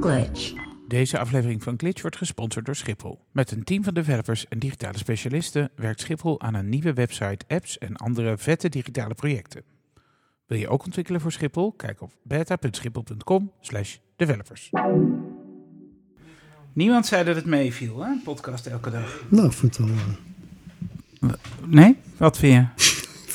Glitch. Deze aflevering van Glitch wordt gesponsord door Schiphol. Met een team van developers en digitale specialisten werkt Schiphol aan een nieuwe website, apps en andere vette digitale projecten. Wil je ook ontwikkelen voor Schiphol? Kijk op beta.schiphol.com slash developers. Niemand zei dat het meeviel, hè? Podcast elke dag. Nou, ik vind het wel, eh, Nee? Wat vind je?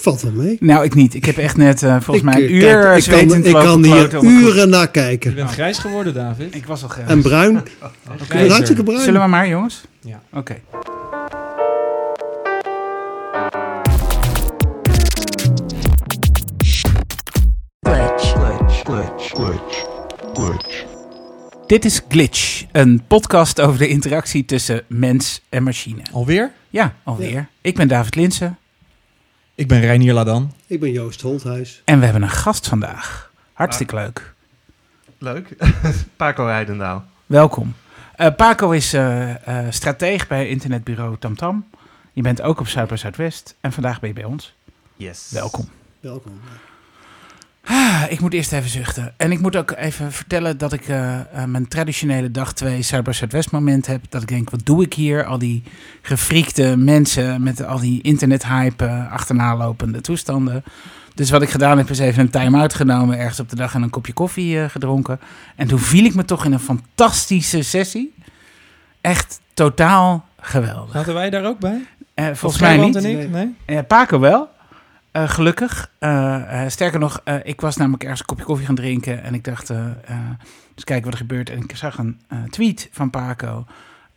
Valt wel mee. Nou, ik niet. Ik heb echt net eh, volgens mij een eh, uur kijk, ik kan, ik kan hier uren naar Je kijken. bent grijs geworden, David. Ik was al graag. En bruin. Hartstikke bruin. Zullen we maar, jongens? Ja. Oké. Glitch. Dit is Glitch, een podcast over de interactie tussen mens en machine. Alweer? Ja, alweer. Ik ben David Linsen Ik ben Reinier Ladan. Ik ben Joost Holthuis. en we hebben een gast vandaag. Hartstikke leuk. Leuk. Paco Heidendaal. Welkom. Eh, Paco is eh eh strateeg bij internetbureau TamTam. Je bent ook op Zuid bij Zuidwest en vandaag ben je bij ons. Yes. Welkom. Welkom. Ah, ik moet eerst even zuchten. En ik moet ook even vertellen dat ik eh, eh, mijn traditionele dag 2 Zuid bij Zuidwest moment heb. Dat ik denk, wat doe ik hier? Al die gefriekte mensen met al die internethype eh, achterna lopende toestanden. Dus wat ik gedaan heb is even een time-out genomen ergens op de dag en een kopje koffie gedronken. En toen viel ik me toch in een fantastische sessie. Echt totaal geweldig. Zaten wij daar ook bij? Volgens mij niet. en ik? Nee? Paco wel. Eh, gelukkig. Eh, eh, sterker nog, eh, ik was namelijk ergens een kopje koffie gaan drinken. En ik dacht, eens kijken wat er gebeurt. En ik zag een eh, tweet van Paco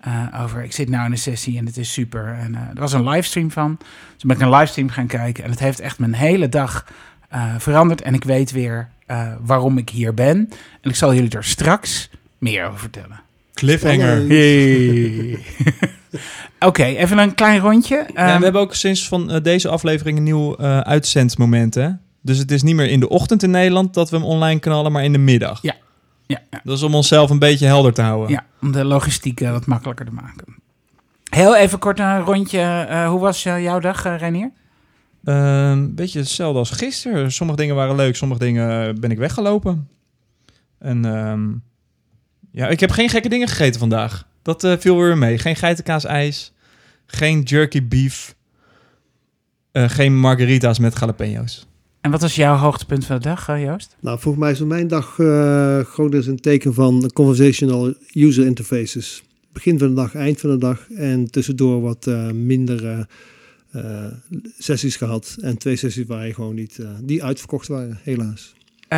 eh, over... Ik zit nou in een sessie en het is super. En eh, er was een livestream van. Dus ben ik een livestream gaan kijken. En het heeft echt mijn hele dag eh, veranderd. En ik weet weer eh, waarom ik hier ben. En ik zal jullie er straks meer over vertellen. Cliffhanger. Hey. Oké, even een klein rondje. Ja, Ehm, we hebben ook sinds van eh, deze aflevering een nieuw eh uitzendmoment, hè? Dus het is niet meer in de ochtend in Nederland dat we hem online knallen, maar in de middag. Ja. ja, ja. Dat is om onszelf een beetje helder te houden. Ja, om de logistiek eh, wat makkelijker te maken. Heel even kort een rondje. hoe was jouw dag, Renier? Eh, Een beetje hetzelfde als gisteren. Sommige dingen waren leuk, sommige dingen ben ik weggelopen. En ehm, ja, ik heb geen gekke dingen gegeten vandaag. Dat eh, viel weer mee. Geen geitenkaas-ijs, geen jerky beef, eh, geen margarita's met jalapenos. En wat was jouw hoogtepunt van de dag, eh, Joost? Nou, volgens mij is mijn dag eh, gewoon dus een teken van conversational user interfaces. Begin van de dag, eind van de dag. En tussendoor wat eh, mindere eh, sessies gehad. En twee sessies waar je gewoon niet, eh, die uitverkocht waren, helaas.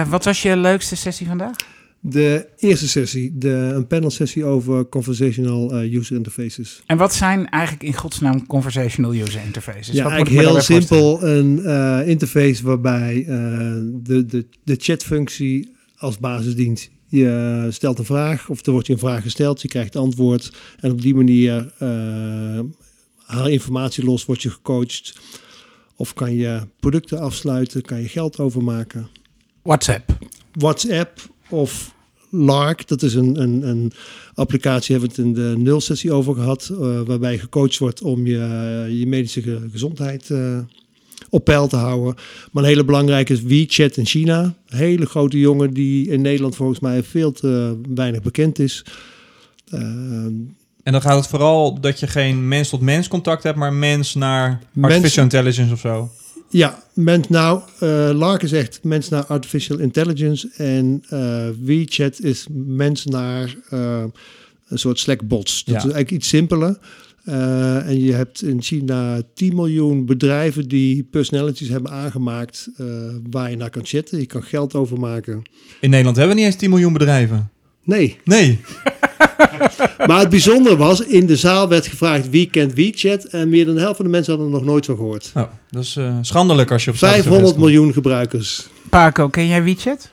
Wat was je leukste sessie vandaag? De eerste sessie, de, een panel sessie over conversational eh, user interfaces. En wat zijn eigenlijk in godsnaam conversational user interfaces? Ja, Wat eigenlijk heel voorstellen? simpel een eh, interface waarbij eh, de, de, de chatfunctie als basis dient. Je stelt een vraag of er wordt je een vraag gesteld, je krijgt antwoord en op die manier haal je informatie los, word je gecoacht. Of kan je producten afsluiten, kan je geld overmaken. WhatsApp. WhatsApp of Lark, dat is een, een, een applicatie, hebben we het in de nulsessie over gehad, eh, waarbij je gecoacht wordt om je, je medische ge- gezondheid eh, op peil te houden. Maar een hele belangrijke is WeChat in China. Een hele grote jongen die in Nederland volgens mij veel te weinig bekend is. Eh, En dan gaat het vooral dat je geen mens-tot-mens contact hebt, maar mens naar Mens- artificial intelligence of zo. Ja, mens nou, eh Lark is echt mens naar artificial intelligence en eh, WeChat is mens naar eh, een soort Slack-bots. Dat Ja. is eigenlijk iets simpeler. Eh, en je hebt in China 10 miljoen bedrijven die personalities hebben aangemaakt eh, waar je naar kan chatten. Je kan geld overmaken. In Nederland hebben we niet eens 10 miljoen bedrijven. Nee, Nee. maar het bijzondere was, in de zaal werd gevraagd wie kent WeChat en meer dan de helft van de mensen hadden er nog nooit van gehoord. Oh, dat is eh, schandelijk als je op Zuid 500 Zuidwest miljoen gebruikers. Paco, ken jij WeChat?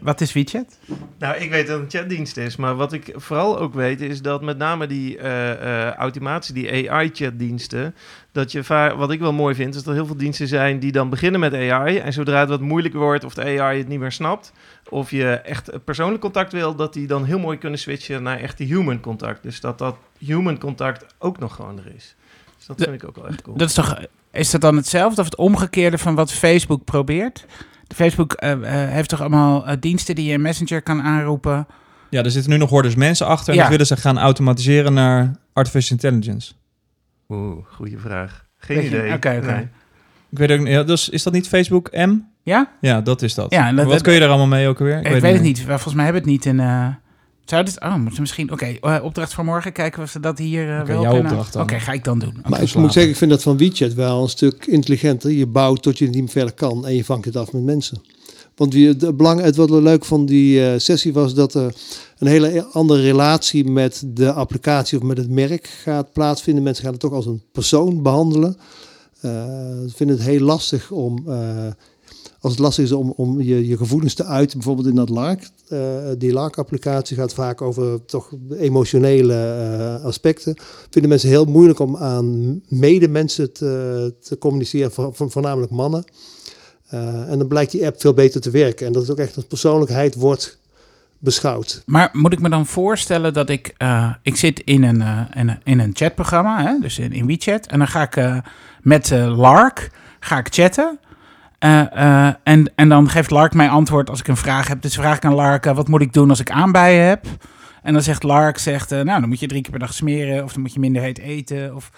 Wat is WeChat? Nou, ik weet dat het een chatdienst is, maar wat ik vooral ook weet is dat met name die eh, eh, automatie, die AI-chatdiensten, dat je vaak, wat ik wel mooi vind, is dat er heel veel diensten zijn die dan beginnen met AI en zodra het wat moeilijker wordt of de AI het niet meer snapt, of je echt persoonlijk contact wil, dat die dan heel mooi kunnen switchen naar echt die human contact. Dus dat dat human contact ook nog gewoon er is. Dus dat vind ik ook wel echt cool. Dat is, toch, is dat dan hetzelfde of het omgekeerde van wat Facebook probeert? Facebook eh, eh, heeft toch allemaal eh, diensten die je in Messenger kan aanroepen Ja, er zitten nu nog hordes mensen achter en Ja. dat willen ze gaan automatiseren naar artificial intelligence. Oeh, goede vraag. Geen Weet idee. oké, oké. Nee. Ik weet ook niet, ja, dus is dat niet Facebook M? Ja? Ja, dat is dat. Ja, en Maar dat- wat dat- kun je er allemaal mee ook alweer? Ik, weet het niet. Volgens mij hebben we het niet in... zou dit... Oh, moeten misschien... Oké, eh, opdracht voor morgen. Kijken of ze dat hier eh, wel jouw kunnen. opdracht dan. Oké, ga ik dan doen. Maar ik moet zeggen, ik vind dat van WeChat wel een stuk intelligenter. Je bouwt tot je het niet meer verder kan en je vangt het af met mensen. Want wie, de belang, het wat leuk van die eh, sessie was dat er een hele andere relatie met de applicatie of met het merk gaat plaatsvinden. Mensen gaan het toch als een persoon behandelen. Eh Ze vinden het heel lastig om, eh, als het lastig is om, om je, je gevoelens te uiten, bijvoorbeeld in dat LARC. Eh, die LARC-applicatie gaat vaak over toch emotionele eh, aspecten vinden mensen heel moeilijk om aan medemensen te, te communiceren, vo- vo- voornamelijk mannen. Eh, en dan blijkt die app veel beter te werken. En dat het ook echt als persoonlijkheid wordt beschouwd. Maar moet ik me dan voorstellen dat ik... ik zit in een, in in een chatprogramma, hè, dus in, WeChat. En dan ga ik met Lark ga ik chatten. Eh, eh, en, en dan geeft Lark mij antwoord als ik een vraag heb. Dus vraag ik aan Lark, eh, wat moet ik doen als ik aanbijen heb? En dan zegt Lark, zegt, nou, dan moet je drie keer per dag smeren. Of dan moet je minder heet eten. Of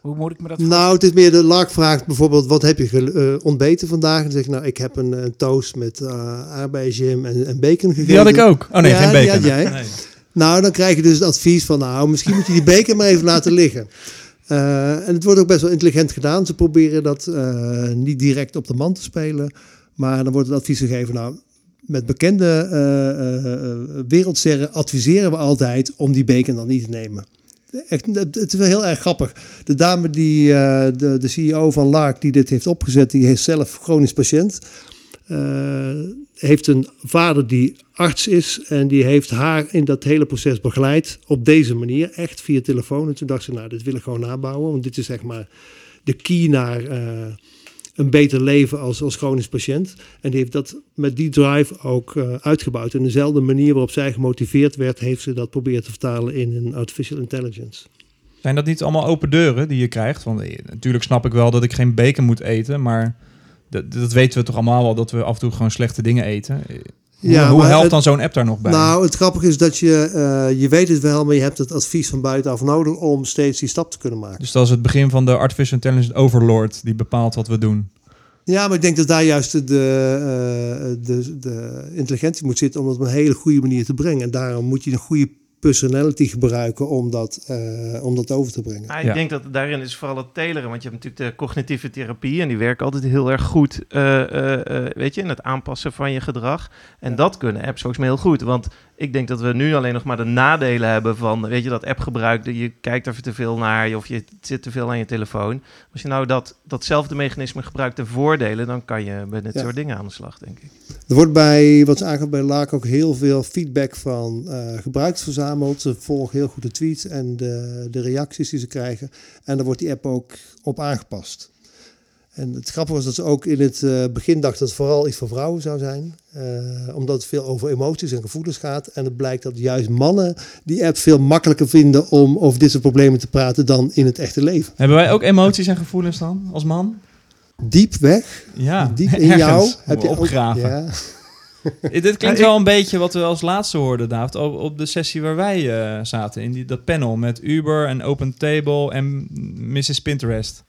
hoe moet ik me dat Nou, het is meer de Lark vraagt bijvoorbeeld, wat heb je ge- eh, ontbeten vandaag? En dan zeg ik, nou, ik heb een, een toast met uh, aardbeienjam en, en bacon gegeten. Die had ik ook. Oh nee, Ja, geen die bacon. had jij. Nee. Nou, dan krijg je dus het advies van, nou, misschien moet je die beker maar even laten liggen. Eh, en het wordt ook best wel intelligent gedaan. Ze proberen dat eh, niet direct op de man te spelen. Maar dan wordt het advies gegeven, nou, met bekende wereldsterren adviseren we altijd om die beker dan niet te nemen. Echt, het is wel heel erg grappig. De dame die, de, de CEO van Lark, die dit heeft opgezet, die is zelf chronisch patiënt. Eh, heeft een vader die arts is en die heeft haar in dat hele proces begeleid op deze manier, echt via telefoon. En toen dacht ze, nou, dit wil ik gewoon nabouwen, want dit is zeg maar de key naar eh, een beter leven als, als chronisch patiënt. En die heeft dat met die drive ook eh, uitgebouwd. En dezelfde manier waarop zij gemotiveerd werd, heeft ze dat proberen te vertalen in een artificial intelligence. Zijn dat niet allemaal open deuren die je krijgt? Want natuurlijk snap ik wel dat ik geen bacon moet eten, maar dat, dat weten we toch allemaal wel dat we af en toe gewoon slechte dingen eten. Eh, Hoe, Ja, hoe helpt het- dan zo'n app daar nog bij? Nou, het grappige is dat je, eh, je weet het wel, maar je hebt het advies van buitenaf nodig om steeds die stap te kunnen maken. dus dat is het begin van de artificial intelligence overlord die bepaalt wat we doen. Ja, maar ik denk dat daar juist de, de, de, de intelligentie moet zitten om dat op een hele goede manier te brengen. En daarom moet je een goede personality gebruiken om dat, eh, om dat over te brengen. Nou, ik Ja. denk dat daarin is vooral het teleren. Want je hebt natuurlijk de cognitieve therapie. En die werken altijd heel erg goed. eh, eh, eh, weet je, in het aanpassen van je gedrag. En dat kunnen apps volgens mij heel goed. Want ik denk dat we nu alleen nog maar de nadelen hebben van. Weet je, dat appgebruik. dat Je kijkt er te veel naar. Of je zit te veel aan je telefoon. Als je nou dat, datzelfde mechanisme gebruikt ten voordelen. dan kan je met dit Ja. soort dingen aan de slag, denk ik. Er wordt bij, wat aangaat bij Laak ook heel veel feedback van eh, gebruikers verzameld. Ze volgen heel goed de tweets en de, de reacties die ze krijgen. En daar wordt die app ook op aangepast. En het grappige was dat ze ook in het eh, begin dachten dat het vooral iets voor vrouwen zou zijn. eh, omdat het veel over emoties en gevoelens gaat. En het blijkt dat juist mannen die app veel makkelijker vinden om over dit soort problemen te praten dan in het echte leven. Hebben wij ook emoties en gevoelens dan, als man? Diep weg, Ja, diep in ergens. jou, Moet heb je ook, opgraven. ja, Dit klinkt wel een beetje wat we als laatste hoorden, David, op, op de sessie waar wij eh, zaten. In die, dat panel met Uber en Open Table en Mrs. Pinterest.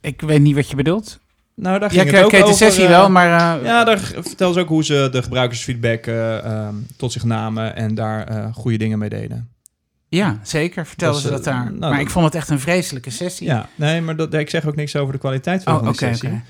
Ik weet niet wat je bedoelt. Nou, daar Ja, ging ik het ook ken de over, sessie eh, wel, maar... eh, Ja, daar vertel ze ook hoe ze de gebruikersfeedback eh, ehm, tot zich namen en daar goede dingen mee deden. ja, zeker. Vertelden Dat ze dat daar. nou, maar dat- ik vond het echt een vreselijke sessie. Ja, nee, maar dat, ik zeg ook niks over de kwaliteit van, Oh, van oké. sessie.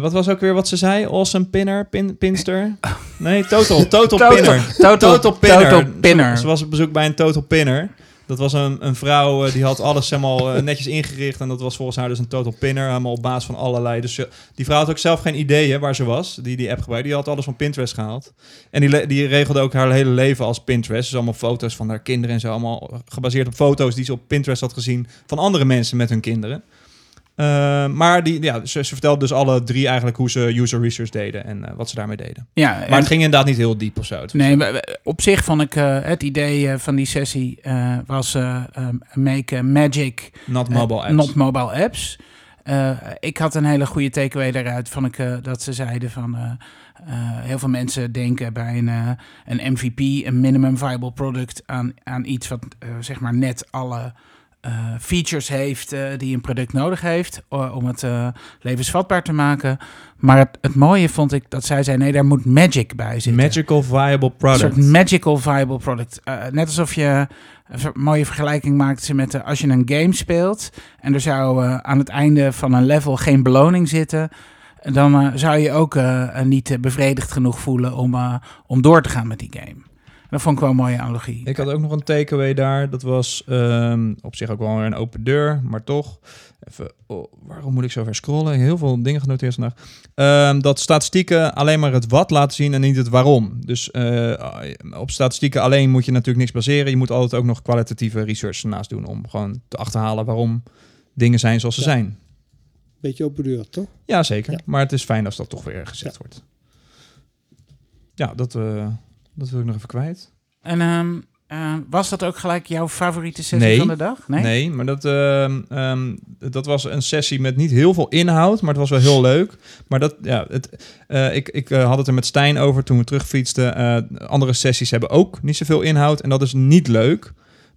Wat was ook weer wat ze zei? Awesome pinner, pin, pinster? Nee, total, total, Total- pinner. Total, Total pinner. Total pinner. Ze, ze was op bezoek bij een total pinner. Dat was een, een vrouw eh, die had alles helemaal eh, netjes ingericht. En dat was volgens haar dus een total pinner. Helemaal op basis van allerlei. Dus ze- die vrouw had ook zelf geen idee waar ze was. Die die app gebruikte. Die had alles van Pinterest gehaald. En die, die regelde ook haar hele leven als Pinterest. Dus allemaal foto's van haar kinderen en zo. Allemaal gebaseerd op foto's die ze op Pinterest had gezien. Van andere mensen met hun kinderen. Eh, maar die, ja, ze, ze vertelde dus alle drie eigenlijk hoe ze user research deden. En eh, wat ze daarmee deden. Ja, Maar het ging inderdaad niet heel diep of zo. Nee, maar, op zich vond ik eh, het idee eh, van die sessie was eh, eh, make magic Not mobile apps. not mobile apps. ik had een hele goede takeaway daaruit van ik, dat ze zeiden van heel veel mensen denken bij een, een MVP, een minimum viable product, aan, aan iets wat zeg maar net alle eh, features heeft eh, die een product nodig heeft om het eh, levensvatbaar te maken. Maar het, het mooie vond ik dat zij zei nee, daar moet magic bij zitten. Magical viable Een product. soort magical viable product. Net alsof je een mooie vergelijking maakt ze met als je een game speelt en er zou aan het einde van een level geen beloning zitten, dan zou je ook niet bevredigd genoeg voelen om, om door te gaan met die game. Dat vond ik wel een mooie analogie. Ik had ook nog een takeaway daar. Dat was ehm, op zich ook wel weer een open deur, maar toch. Even, oh, waarom moet ik zo ver scrollen? Heel veel dingen genoteerd vandaag. Ehm, dat statistieken alleen maar het wat laten zien en niet het waarom. Dus eh, op statistieken alleen moet je natuurlijk niks baseren. Je moet altijd ook nog kwalitatieve research ernaast doen om gewoon te achterhalen waarom dingen zijn zoals ze Ja. zijn. Beetje open deur, toch? Ja, zeker. Ja. Maar het is fijn als dat toch weer gezegd wordt. Ja, dat, eh, dat wil ik nog even kwijt. En ehm, eh, was dat ook gelijk jouw favoriete sessie Nee. van de dag? Nee, maar dat, ehm, ehm, dat was een sessie met niet heel veel inhoud, maar het was wel heel leuk. Maar dat, ja, het, eh, ik, ik eh, had het er met Stijn over toen we terugfietsten. Andere sessies hebben ook niet zoveel inhoud en dat is niet leuk.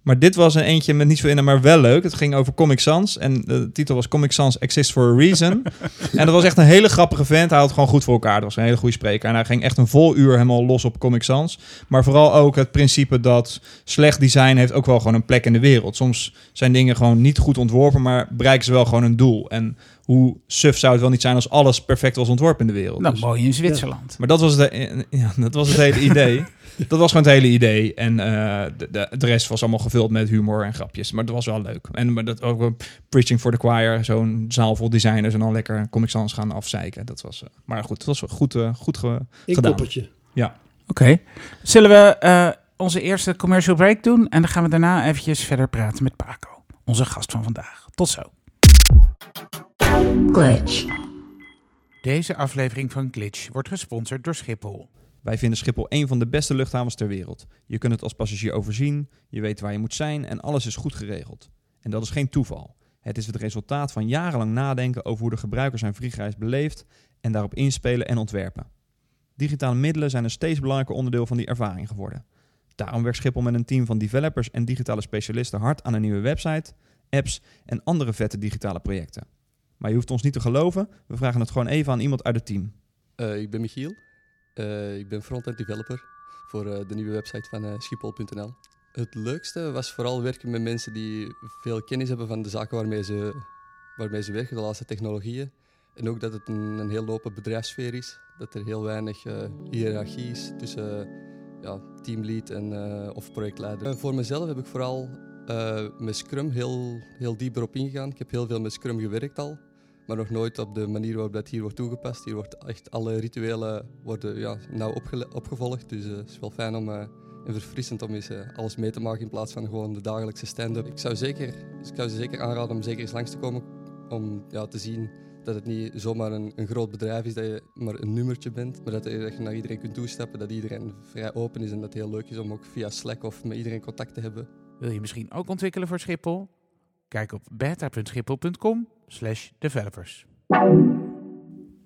Maar dit was een eentje met niet zoveel inhoud, maar wel leuk. Het ging over Comic Sans en de titel was Comic Sans Exists for a Reason. en dat was echt een hele grappige vent. Hij had het gewoon goed voor elkaar. Dat was een hele goede spreker. En hij ging echt een vol uur helemaal los op Comic Sans. Maar vooral ook het principe dat slecht design heeft ook wel gewoon een plek in de wereld. Soms zijn dingen gewoon niet goed ontworpen, maar bereiken ze wel gewoon een doel. En hoe suf zou het wel niet zijn als alles perfect was ontworpen in de wereld. Nou, Dus- mooi in Zwitserland. maar dat was, eh, ja, dat was het hele idee. Dat was gewoon het hele idee. En eh, de, de, de rest was allemaal gevuld met humor en grapjes. Maar dat was wel leuk. En maar dat ook Preaching for the Choir. Zo'n zaal vol designers en dan lekker Comic Sans gaan afzeiken. Dat was, eh, maar goed, het was goed, eh, goed ge- Ik gedaan. koppertje. Oké. Zullen we eh, onze eerste commercial break doen? En dan gaan we daarna eventjes verder praten met Paco, onze gast van vandaag. Tot zo. Glitch. Deze aflevering van Glitch wordt gesponsord door Schiphol. Wij vinden Schiphol een van de beste luchthavens ter wereld. Je kunt het als passagier overzien, je weet waar je moet zijn en alles is goed geregeld. En dat is geen toeval. Het is het resultaat van jarenlang nadenken over hoe de gebruiker zijn vliegreis beleeft en daarop inspelen en ontwerpen. Digitale middelen zijn een steeds belangrijker onderdeel van die ervaring geworden. Daarom werkt Schiphol met een team van developers en digitale specialisten hard aan een nieuwe website, apps en andere vette digitale projecten. Maar je hoeft ons niet te geloven, we vragen het gewoon even aan iemand uit het team. Eh, ik ben Michiel. Eh, ik ben front-end developer voor eh, de nieuwe website van uh, Schiphol.nl. Het leukste was vooral werken met mensen die veel kennis hebben van de zaken waarmee ze, waarmee ze werken, de laatste technologieën. En ook dat het een, een heel open bedrijfssfeer is. Dat er heel weinig hiërarchie is tussen ja, teamlead en, of projectleider. voor mezelf heb ik vooral met Scrum heel, heel dieper op ingegaan. Ik heb heel veel met Scrum gewerkt al maar nog nooit op de manier waarop dat hier wordt toegepast. Hier wordt echt alle rituelen worden ja, nauw opgevolgd. Dus uh, het is wel fijn om uh, en verfrissend om eens uh, alles mee te maken in plaats van gewoon de dagelijkse stand-up. Ik zou, zeker, ik zou ze zeker aanraden om zeker eens langs te komen om ja, te zien dat het niet zomaar een, een groot bedrijf is, dat je maar een nummertje bent, maar dat je, dat je naar iedereen kunt toestappen, dat iedereen vrij open is en dat het heel leuk is om ook via Slack of met iedereen contact te hebben. Wil je misschien ook ontwikkelen voor Schiphol? Kijk op beta.schiphol.com slash developers.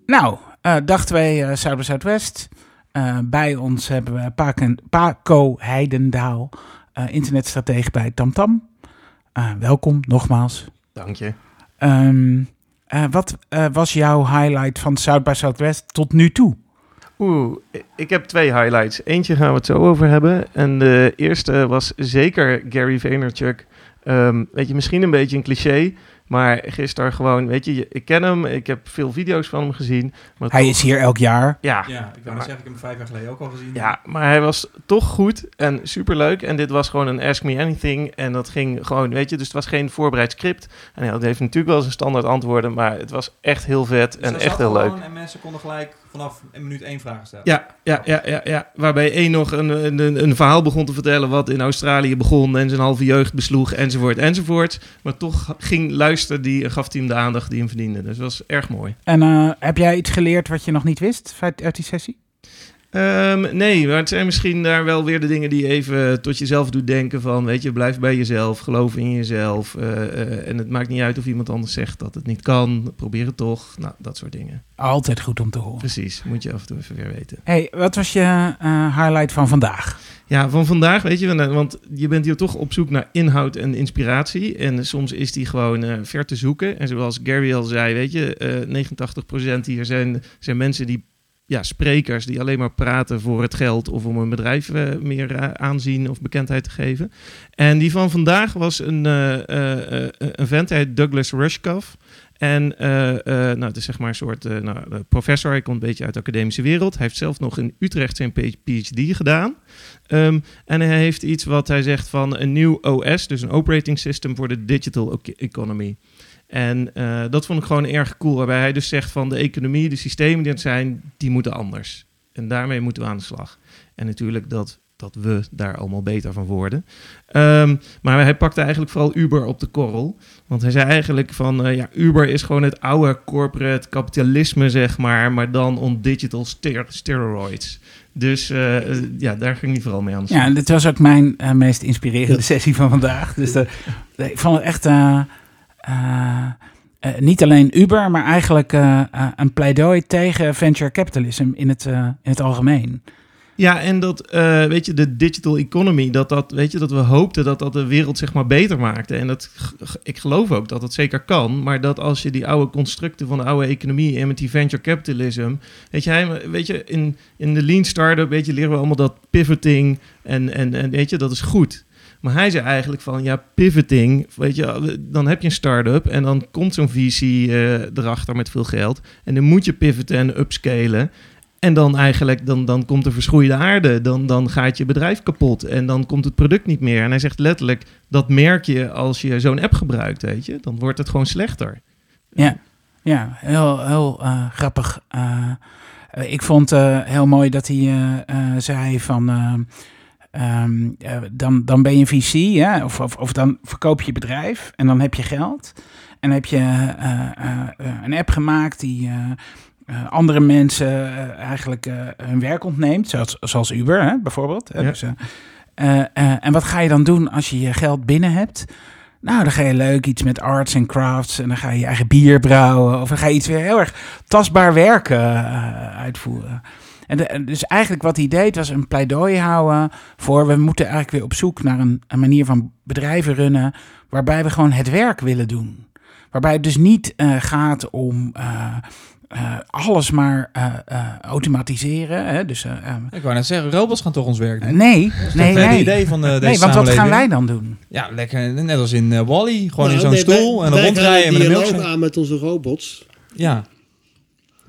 Nou, uh, dag 2 uh, Zuid Zuidwest. Uh, bij ons hebben we Paken, Paco Heidendaal, internetstratege bij TamTam. Welkom nogmaals. Dank je. Um, wat was jouw highlight van Zuid bij Zuidwest tot nu toe? Oeh, ik heb twee highlights. Eentje gaan we het zo over hebben. En de eerste was zeker Gary Vaynerchuk. Um, weet je, misschien een beetje een cliché. Maar gisteren gewoon, weet je, ik ken hem. Ik heb veel video's van hem gezien. Maar hij toch, is hier elk jaar. Ja, Ja, ik wil maar zeggen, ik heb hem vijf jaar geleden ook al gezien. ja, maar hij was toch goed en superleuk. En dit was gewoon een Ask Me Anything. En dat ging gewoon, weet je, dus het was geen voorbereid script. En hij heeft natuurlijk wel zijn standaard antwoorden. Maar het was echt heel vet Dus en echt heel leuk. En mensen konden gelijk vanaf een minuut één vraag stellen. Ja, ja, ja, ja, ja. Waarbij één nog een, een, een verhaal begon te vertellen wat in Australië begon en zijn halve jeugd besloeg, enzovoort, enzovoort. Maar toch ging luisteren die en gaf hij hem de aandacht die hem verdiende. Dus dat was erg mooi. En uh, heb jij iets geleerd wat je nog niet wist uit die sessie? Ehm, nee, maar het zijn misschien daar wel weer de dingen die je even tot jezelf doet denken van, weet je, blijf bij jezelf, geloof in jezelf. eh, eh, en het maakt niet uit of iemand anders zegt dat het niet kan, probeer het toch. Nou, dat soort dingen. Altijd goed om te horen. Precies, moet je af en toe even weer weten. hey, wat was je eh, highlight van vandaag? Ja, van vandaag, weet je, want- je bent hier toch op zoek naar inhoud en inspiratie. En soms is die gewoon ver te zoeken. En zoals Gary al zei, weet je, eh 89% hier zijn, zijn mensen die, ja, sprekers die alleen maar praten voor het geld of om een bedrijf eh, meer eh, aanzien of bekendheid te geven. En die van vandaag was een, eh, een vent, hij heet Douglas Rushkoff. En nou, het is zeg maar een soort nou, professor. Hij komt een beetje uit de academische wereld. Hij heeft zelf nog in Utrecht zijn PhD gedaan. Ehm, en hij heeft iets wat hij zegt van een nieuw OS, dus een operating system voor de digital ec- economy. En eh, dat vond ik gewoon erg cool, waarbij hij dus zegt van de economie, de systemen die er zijn, die moeten anders. En daarmee moeten we aan de slag. En natuurlijk dat, dat we daar allemaal beter van worden. Ehm, maar hij pakte eigenlijk vooral Uber op de korrel. Want hij zei eigenlijk van, eh, ja, Uber is gewoon het oude corporate kapitalisme, zeg maar, maar dan on digital ster- steroids. Dus eh, ja, daar ging hij vooral mee aan de slag. Ja, dit was ook mijn meest inspirerende Ja. sessie van vandaag. Dus ik vond het echt eh, eh, niet alleen Uber, maar eigenlijk eh, een pleidooi tegen venture capitalism in het, in het algemeen. Ja, en dat, weet je, de digital economy, dat, dat, weet je, dat we hoopten dat dat de wereld zeg maar beter maakte. En dat, ik geloof ook dat dat zeker kan, maar dat als je die oude constructen van de oude economie en met die venture capitalism, weet je, weet je in, in de lean startup, weet je, leren we allemaal dat pivoting en, en, en weet je, dat is goed. Maar hij zei eigenlijk van, ja, pivoting, weet je, dan heb je een start-up en dan komt zo'n visie eh, erachter met veel geld. En dan moet je pivoten en upscalen. En dan eigenlijk, dan, dan komt er verschroeide aarde. Dan, dan gaat je bedrijf kapot en dan komt het product niet meer. En hij zegt letterlijk, dat merk je als je zo'n app gebruikt, weet je. Dan wordt het gewoon slechter. Ja, ja heel, heel eh, grappig. Eh, ik vond heel mooi dat hij zei van... eh, ehm, eh, dan, dan ben je VC, hè? Of, of, of dan verkoop je bedrijf en dan heb je geld. En heb je eh, eh, een app gemaakt die andere mensen eigenlijk hun werk ontneemt. Zoals, zoals Uber hè, bijvoorbeeld. Ja. Dus, en wat ga je dan doen als je je geld binnen hebt? Nou, dan ga je leuk iets met arts en crafts. En dan ga je je eigen bier brouwen. Of dan ga je iets weer heel erg tastbaar werk eh, uitvoeren. En, de- en dus eigenlijk wat hij deed was een pleidooi houden voor... we moeten eigenlijk weer op zoek naar een, een manier van bedrijven runnen... waarbij we gewoon het werk willen doen. Waarbij het dus niet eh, gaat om eh, eh, alles maar eh, eh, automatiseren. Hè? Dus, eh, eh, Ik wou net zeggen, robots gaan toch ons werk doen. nee, Dat is nee, toch het nee. idee van deze Nee, want wat gaan wij dan doen? Ja, lekker, net als in Wally, gewoon in Nou, zo'n nee, stoel wij- en rondrijden met een milkshake. aan met onze robots. Ja,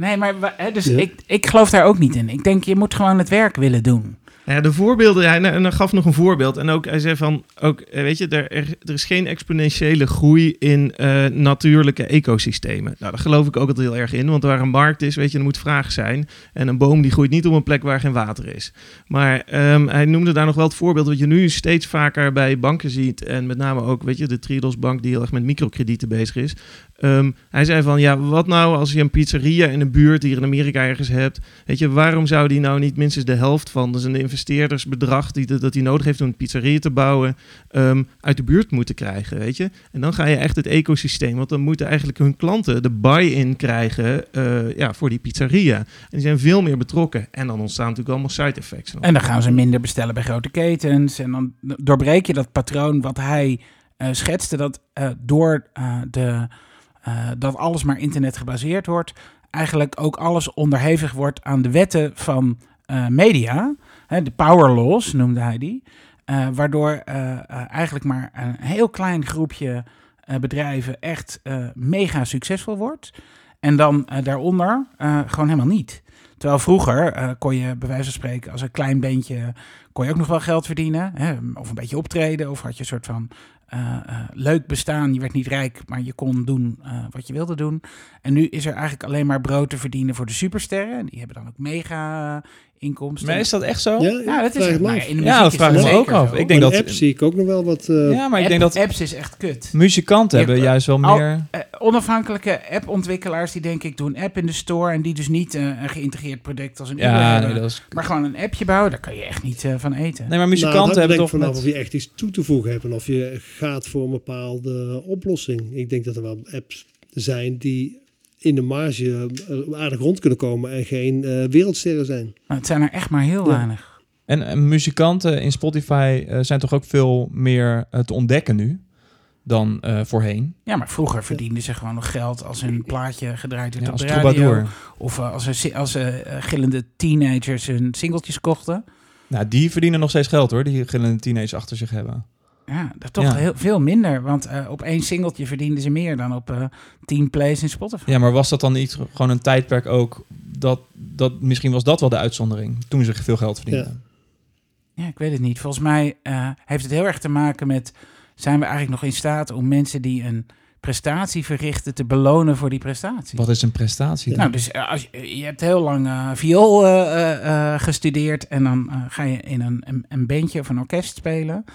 Nee, maar hè, dus Ja. ik, ik geloof daar ook niet in. Ik denk, je moet gewoon het werk willen doen. Ja, de voorbeelden, hij, en hij gaf nog een voorbeeld. En ook, hij zei van, ook, eh, weet je, er, er, er is geen exponentiële groei in eh, natuurlijke ecosystemen. Nou, daar geloof ik ook altijd heel erg in. Want waar een markt is, weet je, er moet vraag zijn. En een boom die groeit niet op een plek waar geen water is. Maar ehm, hij noemde daar nog wel het voorbeeld wat je nu steeds vaker bij banken ziet. En met name ook, weet je, de Triodos Bank die heel erg met microkredieten bezig is. Ehm, hij zei van, ja, wat nou als je een pizzeria in een buurt hier in Amerika ergens hebt. Weet je, waarom zou die nou niet minstens de helft van, dus een investeerdersbedrag die, dat hij nodig heeft om een pizzeria te bouwen, ehm, uit de buurt moeten krijgen, weet je? En dan ga je echt het ecosysteem, want dan moeten eigenlijk hun klanten de buy-in krijgen eh, ja, voor die pizzeria. En die zijn veel meer betrokken. En dan ontstaan natuurlijk allemaal side effects. En dan gaan ze minder bestellen bij grote ketens. En dan doorbreek je dat patroon wat hij eh, schetste. Dat eh, door de, eh, dat alles maar internet gebaseerd wordt. Eigenlijk ook alles onderhevig wordt aan de wetten van eh, media. Hè, de power laws noemde hij die. Eh, waardoor eigenlijk maar een heel klein groepje bedrijven echt mega succesvol wordt. En dan daaronder gewoon helemaal niet. Terwijl vroeger kon je bij wijze van spreken als een klein beentje kon je ook nog wel geld verdienen. Hè? Of een beetje optreden. Of had je een soort van eh, eh, leuk bestaan. Je werd niet rijk, maar je kon doen eh, wat je wilde doen. En nu is er eigenlijk alleen maar brood te verdienen voor de supersterren. Die hebben dan ook mega inkomsten. maar is dat echt zo? Ja, ja, dat is Maar in de Ja, dat vraag is ik me ook af. zo. Ik denk dat- de app zie ik ook nog wel wat... eh, Ja, maar ik App- denk dat apps is echt kut. muzikanten hebben juist wel al- meer... Onafhankelijke appontwikkelaars die denk ik doen app in de store en die dus niet een geïntegreerde verkeerd product als een Uber Ja, nee, dat is... Maar gewoon een appje bouwen, daar kan je echt niet van eten. Nee, maar Nou, muzikanten dat hebben denk toch ik vanaf met... of je echt iets toe te voegen hebt en of je gaat voor een bepaalde oplossing. Ik denk dat er wel apps zijn die in de marge eh, aardig rond kunnen komen en geen eh, wereldsterren zijn. Maar het zijn er echt maar heel Ja. weinig. En, en muzikanten in Spotify eh, zijn toch ook veel meer te ontdekken nu dan eh, voorheen. Ja, maar vroeger verdienden ze gewoon nog geld als hun plaatje gedraaid werd Ja, op als de radio. troubadour. Of als, si- als gillende teenagers hun singeltjes kochten. Nou, die verdienen nog steeds geld hoor, die gillende teenagers achter zich hebben. Ja, dat toch Ja. heel, veel minder. Want eh, op één singeltje verdienden ze meer dan op eh 10 plays in Spotify. Ja, maar was dat dan niet gewoon een tijdperk ook dat, dat misschien was dat wel de uitzondering toen ze veel geld verdienden? Ja, ik weet het niet. Volgens mij eh, heeft het heel erg te maken met... zijn we eigenlijk nog in staat om mensen die een prestatie verrichten... te belonen voor die prestatie? Wat is een prestatie? dan? Nou, dus eh, als je, je hebt heel lang eh, viool eh, gestudeerd... en dan ga je in een, een, een bandje of een orkest spelen...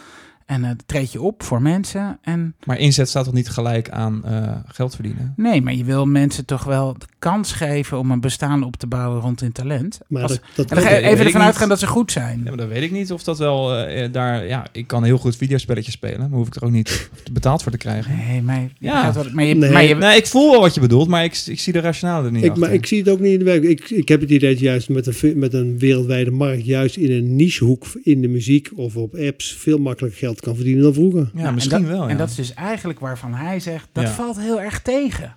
en eh treed je op voor mensen en... Maar inzet staat toch niet gelijk aan eh, geld verdienen? Nee, maar je wil mensen toch wel de kans geven om een bestaan op te bouwen rond hun talent. Maar Als- dat, dat en dan ga weet je ik even ervan uitgaan dat ze goed zijn. Ja, maar dan weet ik niet of dat wel eh, daar... Ja, ik kan heel goed videospelletjes spelen, maar hoef ik er ook niet betaald voor te krijgen. Nee, maar Ja. maar je, Nee. maar je, Nee, ik voel wel wat je bedoelt, maar ik, ik zie de rationale er niet ik, achter. maar ik zie het ook niet in de werk. Ik, ik heb het idee dat juist met een, met een wereldwijde markt, juist in een nichehoek in de muziek of op apps, veel makkelijker geld kan verdienen dan vroeger. ja, Nou, misschien en dat, wel, ja. En dat is dus eigenlijk waarvan hij zegt, dat Ja. valt heel erg tegen.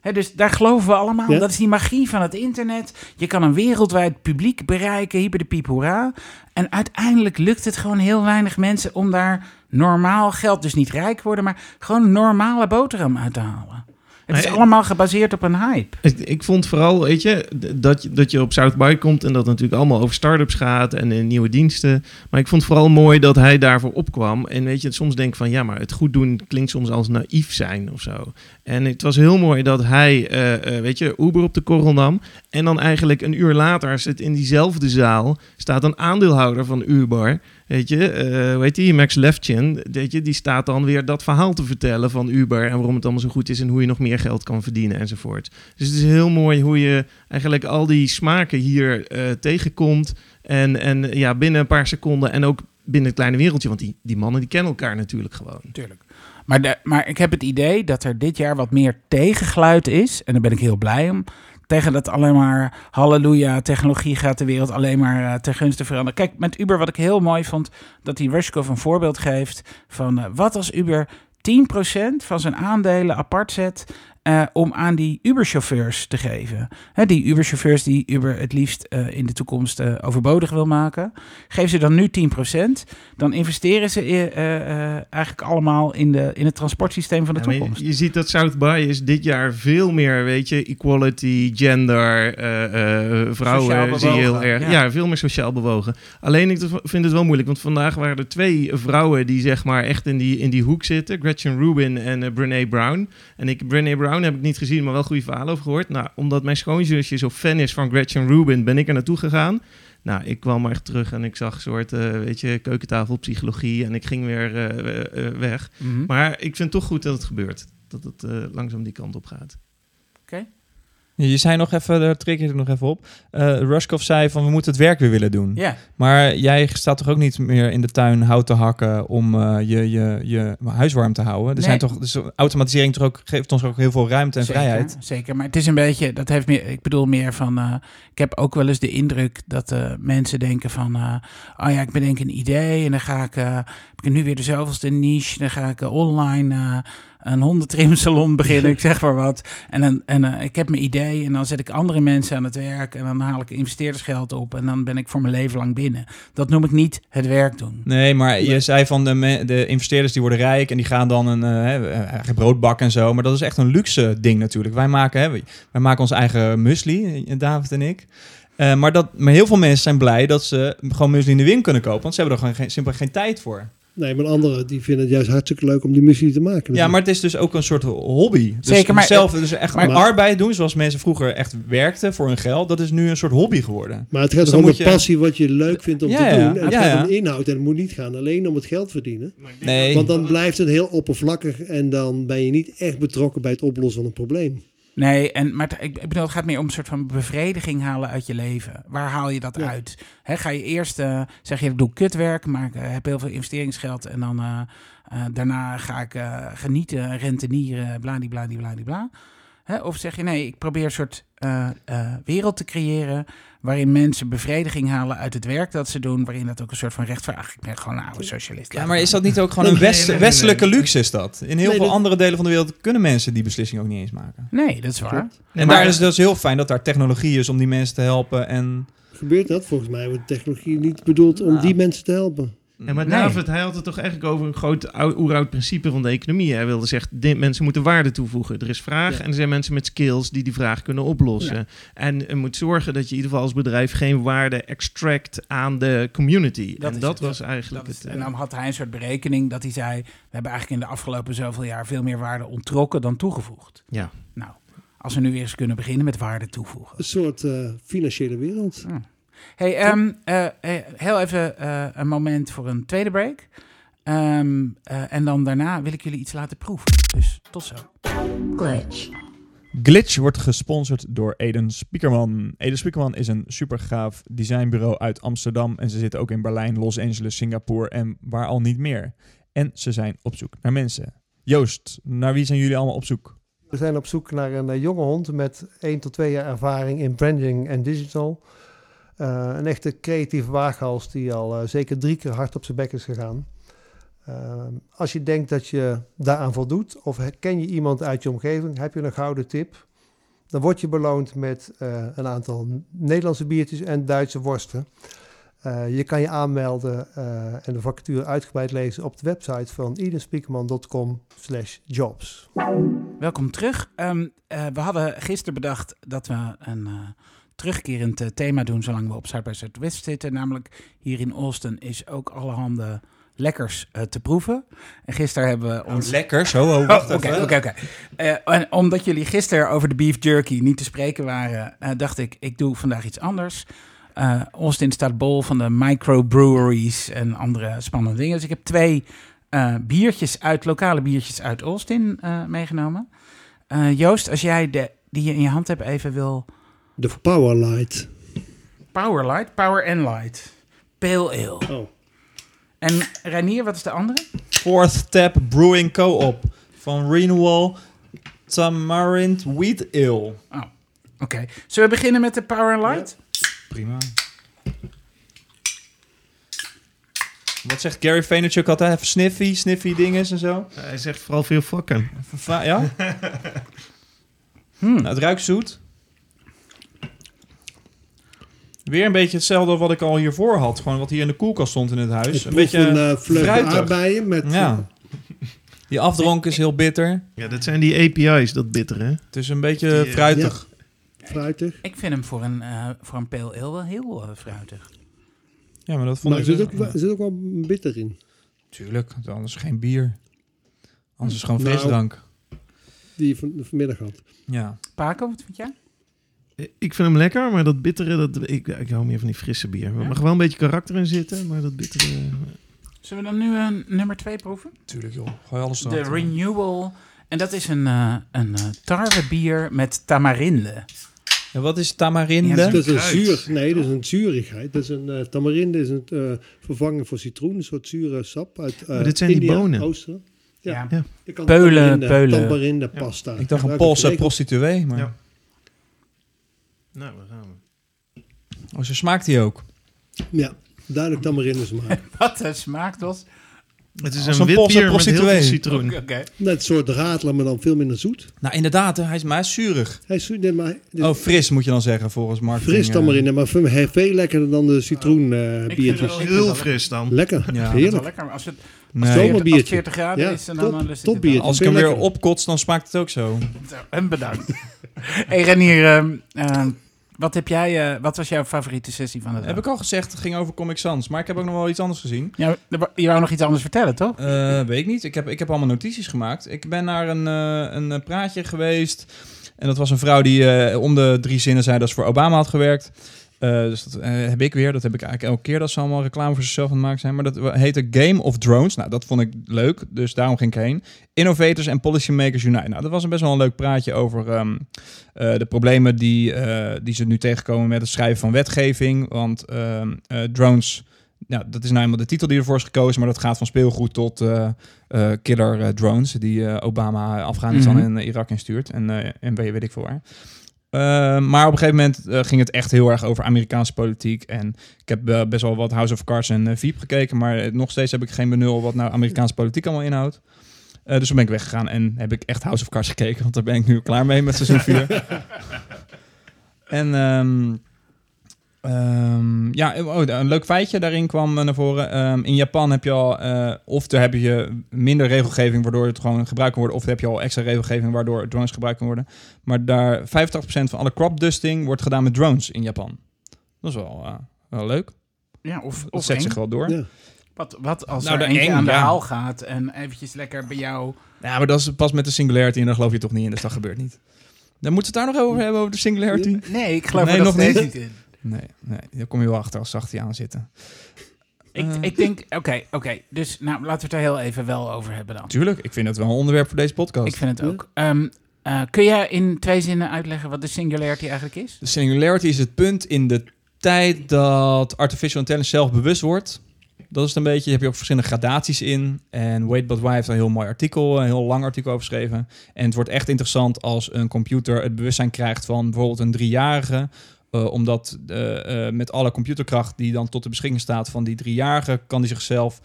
Hè, dus daar geloven we allemaal. Ja. Dat is die magie van het internet. Je kan een wereldwijd publiek bereiken, hyper de piep hoera. En uiteindelijk lukt het gewoon heel weinig mensen om daar normaal geld, dus niet rijk worden, maar gewoon normale boterham uit te halen. Het is allemaal gebaseerd op een hype. Ik, ik vond vooral, weet je, dat, je- dat je op South by komt en dat het natuurlijk allemaal over start-ups gaat en eh, nieuwe diensten. Maar ik vond vooral mooi dat hij daarvoor opkwam. En weet je, soms denk ik van ja, maar het goed doen klinkt soms als naïef zijn of zo. En het was heel mooi dat hij, eh, eh, weet je, Uber op de korrel nam. En dan eigenlijk een uur later zit in diezelfde zaal, staat een aandeelhouder van Uber. Weet je, eh hoe heet die? Max Levchin. Weet je, die staat dan weer dat verhaal te vertellen van Uber en waarom het allemaal zo goed is en hoe je nog meer geld kan verdienen enzovoort. Dus het is heel mooi hoe je eigenlijk al die smaken hier eh, tegenkomt. En, en ja, binnen een paar seconden en ook binnen het kleine wereldje. Want die, die mannen die kennen elkaar natuurlijk gewoon. Tuurlijk. Maar, de, maar ik heb het idee dat er dit jaar wat meer tegengeluid is. En daar ben ik heel blij om. Tegen dat alleen maar halleluja, technologie gaat de wereld alleen maar eh, ten gunste veranderen. Kijk, met Uber wat ik heel mooi vond, dat die Rushkov een voorbeeld geeft van eh, wat als Uber 10% van zijn aandelen apart zet eh, om aan die Uber-chauffeurs te geven. Hè, die Uber-chauffeurs die Uber het liefst eh, in de toekomst eh, overbodig wil maken. Geef ze dan nu 10%, dan investeren ze eigenlijk allemaal in, de, in het transportsysteem van de Ja, maar je- toekomst. je, ziet dat South by is dit jaar veel meer, weet je, equality, gender, vrouwen zie je heel erg. ja. Ja. veel meer sociaal bewogen. Alleen ik vind het wel moeilijk, want vandaag waren er twee vrouwen die zeg maar echt in die, in die hoek zitten. Gretchen Rubin en Brene Brown. En ik, Brene Brown heb ik niet gezien, maar wel goede verhalen over gehoord. Nou, omdat mijn schoonzusje zo fan is van Gretchen Rubin, ben ik er naartoe gegaan. Nou, ik kwam maar echt terug en ik zag een soort, eh, weet je, keukentafelpsychologie en ik ging weer eh, eh, weg. Mhm. Maar ik vind het toch goed dat het gebeurt. Dat het langzaam die kant op gaat. Je zei nog even, daar trek je er nog even op. Eh Rushkov zei van we moeten het werk weer willen doen. Ja, Maar jij staat toch ook niet meer in de tuin hout te hakken om eh, je, je, je huis warm te houden? Er Nee. zijn toch, dus automatisering toch ook, geeft ons ook heel veel ruimte en zeker, vrijheid. Zeker, maar het is een beetje, dat heeft meer, ik bedoel meer van, eh, ik heb ook wel eens de indruk dat mensen denken van, oh ja, ik bedenk een idee en dan ga ik, heb ik nu weer de zoveelste niche, dan ga ik online een hondentrimsalon beginnen, ik zeg maar wat. En, dan, en eh, ik heb mijn idee en dan zet ik andere mensen aan het werk en dan haal ik investeerdersgeld op en dan ben ik voor mijn leven lang binnen. Dat noem ik niet het werk doen. Nee, maar je zei van de, de investeerders die worden rijk en die gaan dan een eh, hè, eigen brood bakken en zo. Maar dat is echt een luxe ding natuurlijk. Wij maken, hè, wij maken ons eigen muesli, eh, David en ik. Eh, maar, dat, maar heel veel mensen zijn blij dat ze gewoon muesli in de win kunnen kopen. Want ze hebben er gewoon geen, simpelweg geen tijd voor. Nee, maar anderen die vinden het juist hartstikke leuk om die muziek te maken. Ja, maar het is dus ook een soort hobby. Dus Zeker, maar- zelf dus echt maar- arbeid doen, zoals mensen vroeger echt werkten voor hun geld. Dat is nu een soort hobby geworden. Maar het gaat Dus om de je- passie wat je leuk vindt om Ja, te ja. doen. En het Ja, gaat ja. om inhoud. En het moet niet gaan alleen om het geld verdienen. Nee, Want dan blijft het heel oppervlakkig en dan ben je niet echt betrokken bij het oplossen van een probleem. Nee, en, maar ik, ik bedoel, het gaat meer om een soort van bevrediging halen uit je leven. Waar haal je dat Ja. uit? Ga je eerst, eh, zeg je, ik doe kutwerk, maar ik eh, heb heel veel investeringsgeld. En dan eh, daarna ga ik genieten, rentenieren, bladibladibladibla. Hè, Of zeg je, nee, ik probeer een soort wereld te creëren... waarin mensen bevrediging halen uit het werk dat ze doen... waarin dat ook een soort van rechtvaardig... Ik ben gewoon een oude socialist. Ja, maar is dat niet ook gewoon een Nee, west- nee, nee, nee. westelijke luxe is dat? In heel Nee, veel dat- andere delen van de wereld kunnen mensen die beslissing ook niet eens maken. Nee, dat is waar. En maar- daar is het dus heel fijn dat daar technologie is om die mensen te helpen en... Gebeurt dat? Volgens mij wordt technologie niet bedoeld om Nou. die mensen te helpen. Ja, maar Nee. David, hij had het toch eigenlijk over een groot ou- oeroud principe van de economie. Hij wilde zeggen, mensen moeten waarde toevoegen. Er is vraag Ja. en er zijn mensen met skills die die vraag kunnen oplossen. En je moet zorgen dat je in ieder geval als bedrijf geen waarde extract aan de community. Dat en dat het. was eigenlijk Dat het... en eh, dan had hij een soort berekening dat hij zei... we hebben eigenlijk in de afgelopen zoveel jaar veel meer waarde onttrokken dan toegevoegd. Ja. Nou, als we nu weer eens kunnen beginnen met waarde toevoegen. Een soort eh, financiële wereld. Hey, ehm, eh, eh, heel even eh, een moment voor een tweede break. Ehm, eh, en dan daarna wil ik jullie iets laten proeven. Dus tot zo. Glitch. Glitch wordt gesponsord door Eden Spiekerman. Eden Spiekerman is een supergaaf designbureau uit Amsterdam. En ze zitten ook in Berlijn, Los Angeles, Singapore en waar al niet meer. En ze zijn op zoek naar mensen. Joost, naar wie zijn jullie allemaal op zoek? We zijn op zoek naar een jonge hond met 1 tot 2 jaar ervaring in branding en digital. Eh, een echte creatieve waaghals die al eh, zeker drie keer hard op zijn bek is gegaan. Eh, als je denkt dat je daaraan voldoet of ken je iemand uit je omgeving, heb je een gouden tip. Dan word je beloond met een aantal Nederlandse biertjes en Duitse worsten. Je kan je aanmelden en de vacature uitgebreid lezen op de website van edenspeakerman.com jobs. Welkom terug. Ehm, eh, we hadden gisteren bedacht dat we een terugkerend eh, thema doen zolang we op Zuid bij Zuidwest zitten. Namelijk hier in Austin is ook allerhande lekkers eh, te proeven. En gisteren hebben we ons... Lekker, zo. Oh, Oh, wacht Oké, even. oké, oké. Eh, en omdat jullie gisteren over de beef jerky niet te spreken waren, dacht ik, ik doe vandaag iets anders. Eh Austin staat bol van de microbreweries en andere spannende dingen. Dus ik heb twee biertjes uit, lokale biertjes uit Austin meegenomen. Joost, als jij de, die je in je hand hebt even wil... De Powerlight. Power Light, Power and Light. Pale Ale. Oh. En Reinier, wat is de andere? Fourth Tap Brewing Co-op van Renewal Tamarind Wheat Ale. Oké, zullen we beginnen met de Power and Light? Prima. Wat zegt Gary Vaynerchuk altijd? Even sniffy, sniffy dinges en zo. hij zegt vooral veel va- ja? Hmm. Nou, het ruikt zoet. Weer een beetje hetzelfde wat ik al hiervoor had. Gewoon wat hier in de koelkast stond in het huis. Een beetje een uh, vleugel aardbeien met... Ja. Die afdronk is heel bitter. Ja, dat zijn die API's, dat bittere. Het is een beetje Die, eh, fruitig. eh, fruitig. Ik vind hem voor een, eh, voor een Pale Ale wel heel eh, fruitig. Ja, maar dat vond Maar er ik... zit dus- ook, wel- er zit ook wel bitter in. Tuurlijk, anders geen bier. Anders is het gewoon Nou. frisdrank. Die je van, vanmiddag had. Ja. Paco, wat vind jij? Ik vind hem lekker, maar dat bittere, dat, ik, ik hou meer van die frisse bier. Er Ja? mag wel een beetje karakter in zitten, maar dat bittere... Zullen we dan nu een nummer 2 proeven? Tuurlijk joh. Gooi alles De. Renewal. En dat is een, eh een eh, tarwebier met tamarinde. Ja, wat is tamarinde? Ja, Dat is een zuur. Nee, dat is een zuurigheid. Dat is een eh, tamarinde is een eh, vervanger voor citroen. Een soort zure sap uit eh Oh, dit zijn die India, bonen. Oosten. Ja. Ja. Peulen, tamarinde, peulen. Tamarinde Ja. pasta. ik dacht een Poolse prostituee, maar... Nou, daar gaan we. Oh, zo smaakt die ook. Ja, duidelijk tamarinde smaak. Wat de smaak was. Het is een een wit bier met heel veel citroen. Oké. Net een soort radler, maar dan veel minder zoet. Nou, inderdaad, hè, hij is maar hij zuurig. Hij is, nee, maar, dit- Oh, fris moet je dan zeggen, volgens marketing. fris tamarinde, maar veel, lekkerder dan de citroen eh, het wel- Heel fris dan. Lekker, Ja. Dat is wel heerlijk. lekker. maar Als het Nee. Zomer- 40, als het biertje. 40 graden Ja, is, dan, top- dan lust top het biertje. Als ik hem weer opkots, dan smaakt het ook zo. En bedankt. hey Renier, ehm, ehm, wat, heb jij, eh, wat was jouw favoriete sessie van de dag? Heb ik al gezegd, het ging over Comic Sans. Maar ik heb ook nog wel iets anders gezien. Ja, je wou nog iets anders vertellen, toch? Eh, weet ik niet. Ik heb, ik heb allemaal notities gemaakt. Ik ben naar een, eh, een praatje geweest. En dat was een vrouw die om de drie zinnen zei dat ze voor Obama had gewerkt. Eh, dus dat eh, heb ik weer. Dat heb ik eigenlijk elke keer dat ze allemaal reclame voor zichzelf aan het maken zijn. Maar dat heette Game of Drones. Nou, dat vond ik leuk. Dus daarom ging ik heen. Innovators en Policymakers Unite. Nou, dat was een best wel een leuk praatje over ehm, eh, de problemen die, die ze nu tegenkomen met het schrijven van wetgeving. Want ehm, eh, drones, ja, dat is nou eenmaal de titel die ervoor is gekozen. Maar dat gaat van speelgoed tot killer drones. Die Obama Afghanistan Mhm. en Irak instuurt. En, en weet, weet ik veel waar. Eh, maar op een gegeven moment eh, ging het echt heel erg over Amerikaanse politiek. En ik heb eh, best wel wat House of Cards en uh, Veep gekeken. Maar eh, nog steeds heb ik geen benul wat nou Amerikaanse politiek allemaal inhoudt. Eh, dus toen ben ik weggegaan en heb ik echt House of Cards gekeken. Want daar ben ik nu klaar mee met seizoen 4. en ehm, ehm, ja, oh, een leuk feitje daarin kwam naar voren. Ehm, in Japan heb je al, eh, of daar heb je minder regelgeving waardoor het gewoon gebruikt kan worden. Of heb je al extra regelgeving waardoor drones gebruikt kunnen worden. Maar daar 85% van alle crop dusting wordt gedaan met drones in Japan. Dat is wel, eh, wel leuk. Ja, of, Dat of zet eng. zich wel door. Ja. Wat, wat als Nou, er de eentje eng, aan de ja. haal gaat en eventjes lekker bij jou... Ja, maar dat is pas met de singularity en daar geloof je toch niet in. Dus dat gebeurt niet. Dan moeten we het daar nog over hebben, over de singularity? Nee, ik geloof Nee, er nog nog steeds niet. niet in. Nee, nee, daar kom je wel achter als zacht die aan zitten. Ik, Eh. ik denk, oké, oké. Dus nou, laten we het er heel even wel over hebben dan. Tuurlijk, ik vind het wel een onderwerp voor deze podcast. Ik vind het ook. Ehm, eh, kun jij in twee zinnen uitleggen wat de singularity eigenlijk is? De singularity is het punt in de tijd dat artificial intelligence zelf bewust wordt. Dat is het een beetje, heb je ook verschillende gradaties in. En Wait But Why heeft een heel mooi artikel, een heel lang artikel over geschreven. En het wordt echt interessant als een computer het bewustzijn krijgt van bijvoorbeeld een driejarige. Eh, omdat eh, eh, met alle computerkracht die dan tot de beschikking staat van die driejarige, kan die zichzelf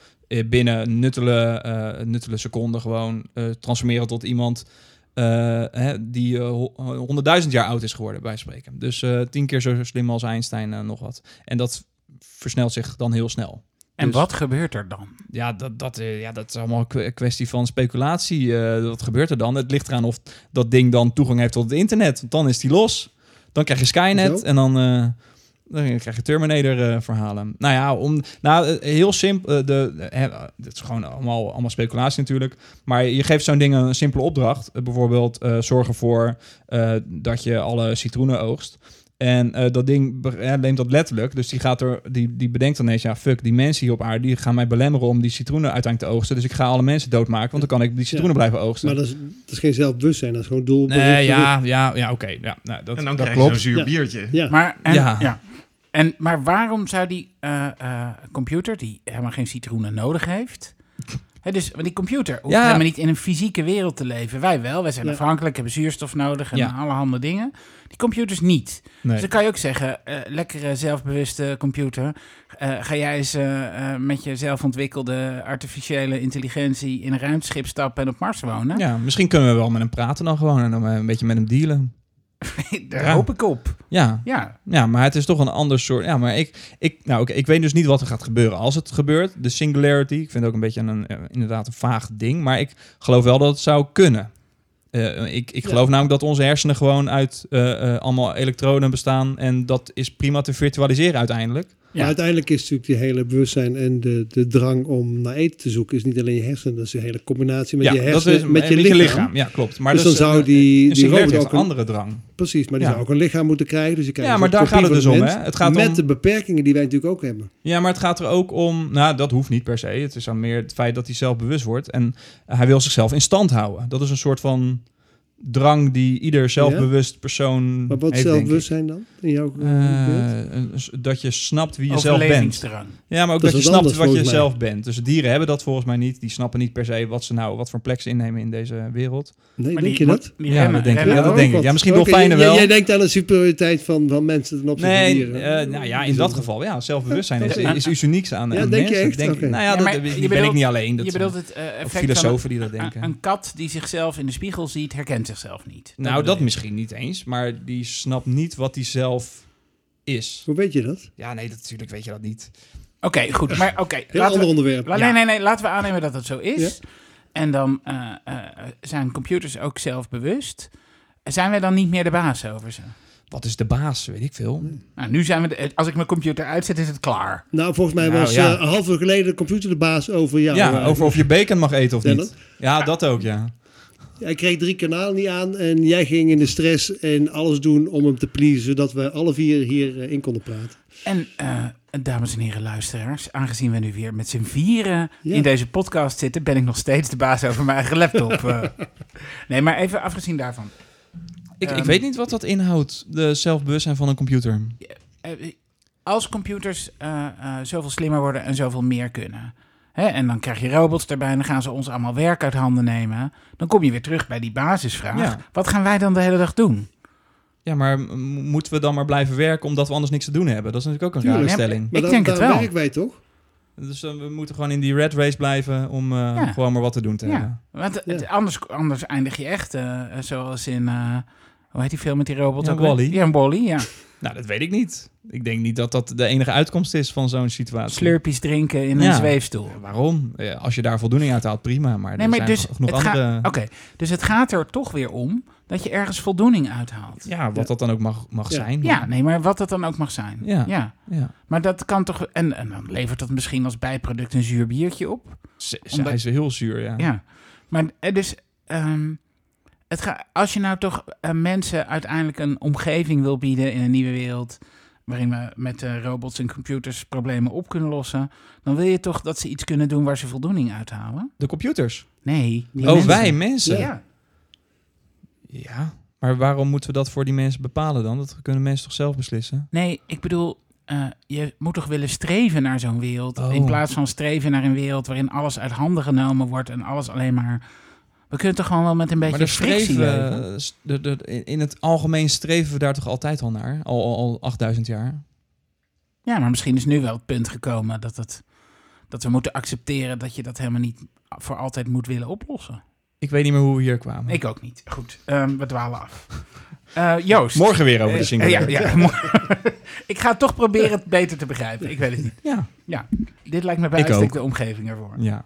binnen nuttele, nuttele seconden gewoon transformeren tot iemand hè, die ho- 100.000 jaar oud is geworden, bij spreken. Dus tien keer zo slim als Einstein en nog wat. En dat versnelt zich dan heel snel. En Dus- wat gebeurt er dan? Ja, dat, dat, ja, dat is allemaal een kwe- kwestie van speculatie. Wat gebeurt er dan? Het ligt eraan of dat ding dan toegang heeft tot het internet. Want dan is die los. Dan krijg je Skynet en dan, eh, dan krijg je Terminator-verhalen. nou ja, om, nou, eh, heel simpel. eh, de, het is gewoon allemaal, allemaal speculatie natuurlijk. Maar je geeft zo'n ding een simpele opdracht. Eh, bijvoorbeeld eh, zorg ervoor eh, dat je alle citroenen oogst. En eh, dat ding ja, neemt dat letterlijk. Dus die, gaat er, die, die bedenkt dan ineens... ja, fuck, die mensen hier op aarde... die gaan mij belemmeren om die citroenen uiteindelijk te oogsten. Dus ik ga alle mensen doodmaken... want dan kan ik die citroenen blijven oogsten. Maar dat is, dat is geen zelfbewustzijn, dat is gewoon doel. nee, ja, ja, ja oké. Ja, nou, dat, En dan dat krijg je zo'n klopt. zuur biertje. Ja. Maar, en, ja. Ja. En, maar waarom zou die eh, eh, computer, die helemaal geen citroenen nodig heeft... Hè, dus, want die computer hoeft Ja. helemaal niet in een fysieke wereld te leven. Wij wel, wij zijn Ja. afhankelijk, hebben zuurstof nodig en Ja. allerhande dingen. Die computers niet. Nee. Dus dan kan je ook zeggen, eh, lekkere zelfbewuste computer, eh, ga jij eens eh, met je zelfontwikkelde artificiële intelligentie in een ruimteschip stappen en op Mars wonen? Ja, misschien kunnen we wel met hem praten dan gewoon... en dan een beetje met hem dealen. Daar Ja. hoop ik op. Ja, Ja, Ja, maar het is toch een ander soort. Ja, maar ik, ik, nou, oké, ik weet dus niet wat er gaat gebeuren als het gebeurt. De singularity. Ik vind het ook een beetje een, eh, inderdaad een vaag ding. Maar ik geloof wel dat het zou kunnen. Eh, ik ik Ja. geloof namelijk dat onze hersenen gewoon uit eh, allemaal elektronen bestaan. En dat is prima te virtualiseren uiteindelijk. Maar uiteindelijk is natuurlijk die hele bewustzijn en de, de drang om naar eten te zoeken, is niet alleen je hersenen, dat is een hele combinatie met je hersenen, is met je lichaam. Ja, klopt. Maar Dus dan zou die- een die robot ook een andere drang. Precies, maar die zou ook een lichaam moeten krijgen. Dus je krijgt Ja, maar daar gaat het dus om, hè? Het gaat met om- de beperkingen die wij natuurlijk ook hebben. Ja, maar het gaat er ook om... Nou, dat hoeft niet per se. Het is dan meer het feit dat hij zelf bewust wordt. En hij wil zichzelf in stand houden. Dat is een soort van drang die ieder zelfbewust persoon Maar wat heeft, ik. zelfbewustzijn dan? In jouw uh? Eh, een- dat je snapt wie je zelf bent. Ja, maar ook Dat je snapt anders, wat je mij. zelf bent. Dus dieren hebben dat volgens mij niet. Die snappen niet per se wat ze nou, wat voor plek ze innemen in deze wereld. Nee, Maar denk die- je dat? die Ja, dat denk ik. Ja, dat denk ik. Ja, misschien Oké, dolfijnen jij- wel. Jij denkt aan de superioriteit van, van mensen ten opzichte van Nee, dieren. eh, nou ja, in dat geval, ja, zelfbewustzijn is, Ja. is iets unieks aan Ja, aan denk je mensen. echt? Denk, Oké. Nou ja, Ja, dat ben je ik niet alleen. Dat je zijn bedoelt het effect van filosofen die dat een, denken. een kat die zichzelf in de spiegel ziet, herkent zichzelf niet. nou, dat misschien niet eens, maar die snapt niet wat hij zelf is. Hoe weet je dat? Ja, nee, dat, natuurlijk weet je dat niet. Oké, goed. Maar oké, Heel laten ander we, onderwerp. la- Ja. nee, nee, nee, laten we aannemen dat het zo is. En dan eh, eh, zijn computers ook zelfbewust. Zijn wij dan niet meer de baas over ze? Wat is de baas? Weet ik veel. Nou, nu zijn we. De, als ik mijn computer uitzet, is het klaar. Nou, volgens mij Nou, was ja. eh, een half uur geleden de computer de baas over jou. Ja, eh, over of je bacon mag eten of Ja, niet. dat- Ja, dat ook, ja. Hij kreeg drie kanalen niet aan en jij ging in de stress en alles doen om hem te pleasen, zodat we alle vier hier eh, in konden praten. En eh, dames en heren luisteraars, aangezien we nu weer met z'n vieren Ja. in deze podcast zitten, ben ik nog steeds de baas over mijn eigen laptop. eh. nee, maar even afgezien daarvan. Ik, ik Ehm. weet niet wat dat inhoudt, de zelfbewustzijn van een computer. Als computers eh, eh, zoveel slimmer worden en zoveel meer kunnen. Hè, en dan krijg je robots erbij en dan gaan ze ons allemaal werk uit handen nemen. Dan kom je weer terug bij die basisvraag. Ja. Wat gaan wij dan de hele dag doen? Ja, maar moeten we dan maar blijven werken omdat we anders niks te doen hebben? Dat is natuurlijk ook een Tuurlijk. rare Ja, stelling. Ik dan- denk het wel. werken wij toch? Dus eh, we moeten gewoon in die red race blijven om eh, Ja. gewoon maar wat te doen te hebben. Ja, want het- Ja. anders, anders eindig je echt eh, zoals in... hoe heet die film met die robot? Ja, ook weer? Wall-E. Ja, Wally, ja. Nou, dat weet ik niet. Ik denk niet dat dat de enige uitkomst is van zo'n situatie. Slurpies drinken in een zweefstoel. Ja, waarom? Ja, Als je daar voldoening uit haalt, prima. Maar Nee, er maar zijn dus genoeg het, andere... gaat, oké, dus het gaat er toch weer om dat je ergens voldoening uithaalt. Ja, wat dat dan ook mag, mag Ja. zijn. Ja, nee, maar wat dat dan ook mag zijn. Ja. ja. ja. Maar dat kan toch... En, en dan levert dat misschien als bijproduct een zuur biertje op. Ze, ze- Omdat- hij is heel zuur, ja. Ja. Maar eh, dus... ehm, het ga, als je nou toch eh, mensen uiteindelijk een omgeving wil bieden in een nieuwe wereld... waarin we met eh, robots en computers problemen op kunnen lossen... dan wil je toch dat ze iets kunnen doen waar ze voldoening uithalen? De computers. Nee. die oh, mensen. wij mensen. Ja. Ja. Maar waarom moeten we dat voor die mensen bepalen dan? Dat kunnen mensen toch zelf beslissen? Nee, ik bedoel, eh, je moet toch willen streven naar zo'n wereld. Oh. In plaats van streven naar een wereld waarin alles uit handen genomen wordt en alles alleen maar. We kunnen toch gewoon wel met een beetje maar de frictie streven, de, de, in- het algemeen streven we daar toch altijd al naar? Al, al, al 8000 jaar? Ja, maar misschien is nu wel het punt gekomen dat, het, dat we moeten accepteren dat je dat helemaal niet voor altijd moet willen oplossen. Ik weet niet meer hoe we hier kwamen. Ik ook niet. Goed, ehm, we dwalen af. Eh, Joost. Morgen weer over de Eh, single. ja, ja, morgen. ik ga toch proberen het beter te begrijpen. Ik weet het niet. ja. Dit lijkt me bij uitstek de omgeving ervoor. ja.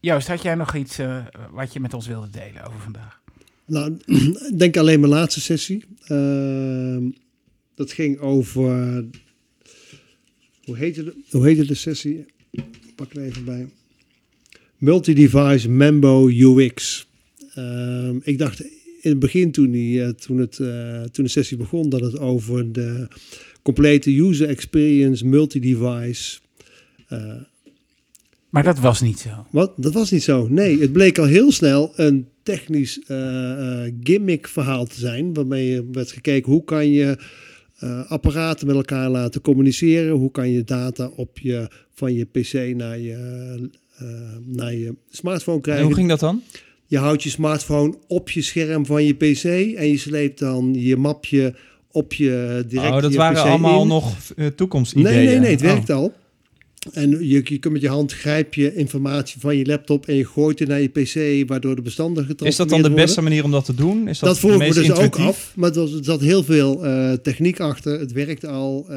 Joost, had jij nog iets eh, wat je met ons wilde delen over vandaag? Nou, ik denk alleen mijn laatste sessie. Ehm, dat ging over. Hoe heette de, hoe heette de sessie? Ik pak er even bij. Multi-device Mambo UX. Ehm, ik dacht in het begin toen, die, eh, toen, het, eh, toen de sessie begon dat het over de complete user experience multi-device. Maar dat was niet zo. wat? Dat was niet zo. Nee, het bleek al heel snel een technisch eh, eh, gimmick verhaal te zijn. Waarmee werd gekeken hoe kan je eh, apparaten met elkaar laten communiceren. Hoe kan je data op je, van je pc naar je, eh, naar je smartphone En krijgen. hoe ging dat dan? Je houdt je smartphone op je scherm van je pc. En je sleept dan je mapje op je direct oh, dat je waren PC allemaal in. nog uh, toekomstideeën. Nee, nee, nee, het Oh. werkt al. En je, je kunt met je hand grijp je informatie van je laptop en je gooit het naar je pc, waardoor de bestanden getransformeerd Is dat dan de worden. beste manier om dat te doen? Is dat, Dat vroeg me dus ook af, maar er was- zat heel veel eh, techniek achter. Het werkte al. eh,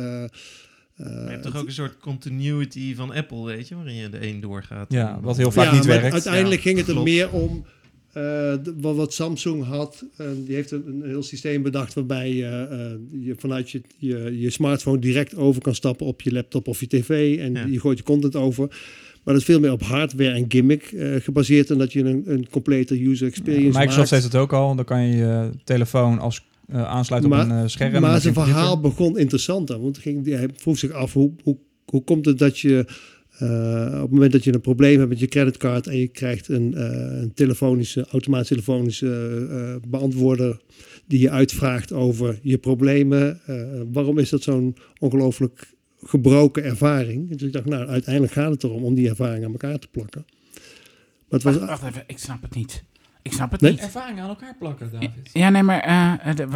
je eh, hebt toch ook een soort continuity van Apple, weet je, waarin je de een doorgaat. Ja, wat heel vaak ja, niet werkt. Uiteindelijk Ja, ging het er klopt. meer om eh, wat, wat Samsung had. Eh, die heeft een, een heel systeem bedacht waarbij je, eh, je vanuit je, je, je smartphone direct over kan stappen op je laptop of je tv. En Ja. je gooit je content over. Maar dat is veel meer op hardware en gimmick gebaseerd. En dat je een, een complete user experience Microsoft maakt. heeft het ook al. Dan kan je je telefoon als aansluiten op een scherm. en Maar zijn verhaal begon interessanter. Want ging, hij vroeg zich af, hoe, hoe, hoe komt het dat je... eh, op het moment dat je een probleem hebt met je creditcard... en je krijgt een, eh, een telefonische, automatische telefonische eh, beantwoorder... die je uitvraagt over je problemen. eh, waarom is dat zo'n ongelooflijk gebroken ervaring? Dus ik dacht, nou, uiteindelijk gaat het erom om die ervaring aan elkaar te plakken. Maar het was, Wacht, wacht even, ik snap het niet. Ik snap het Nee? niet. Ervaring aan elkaar plakken, David. Ja, nee, maar de-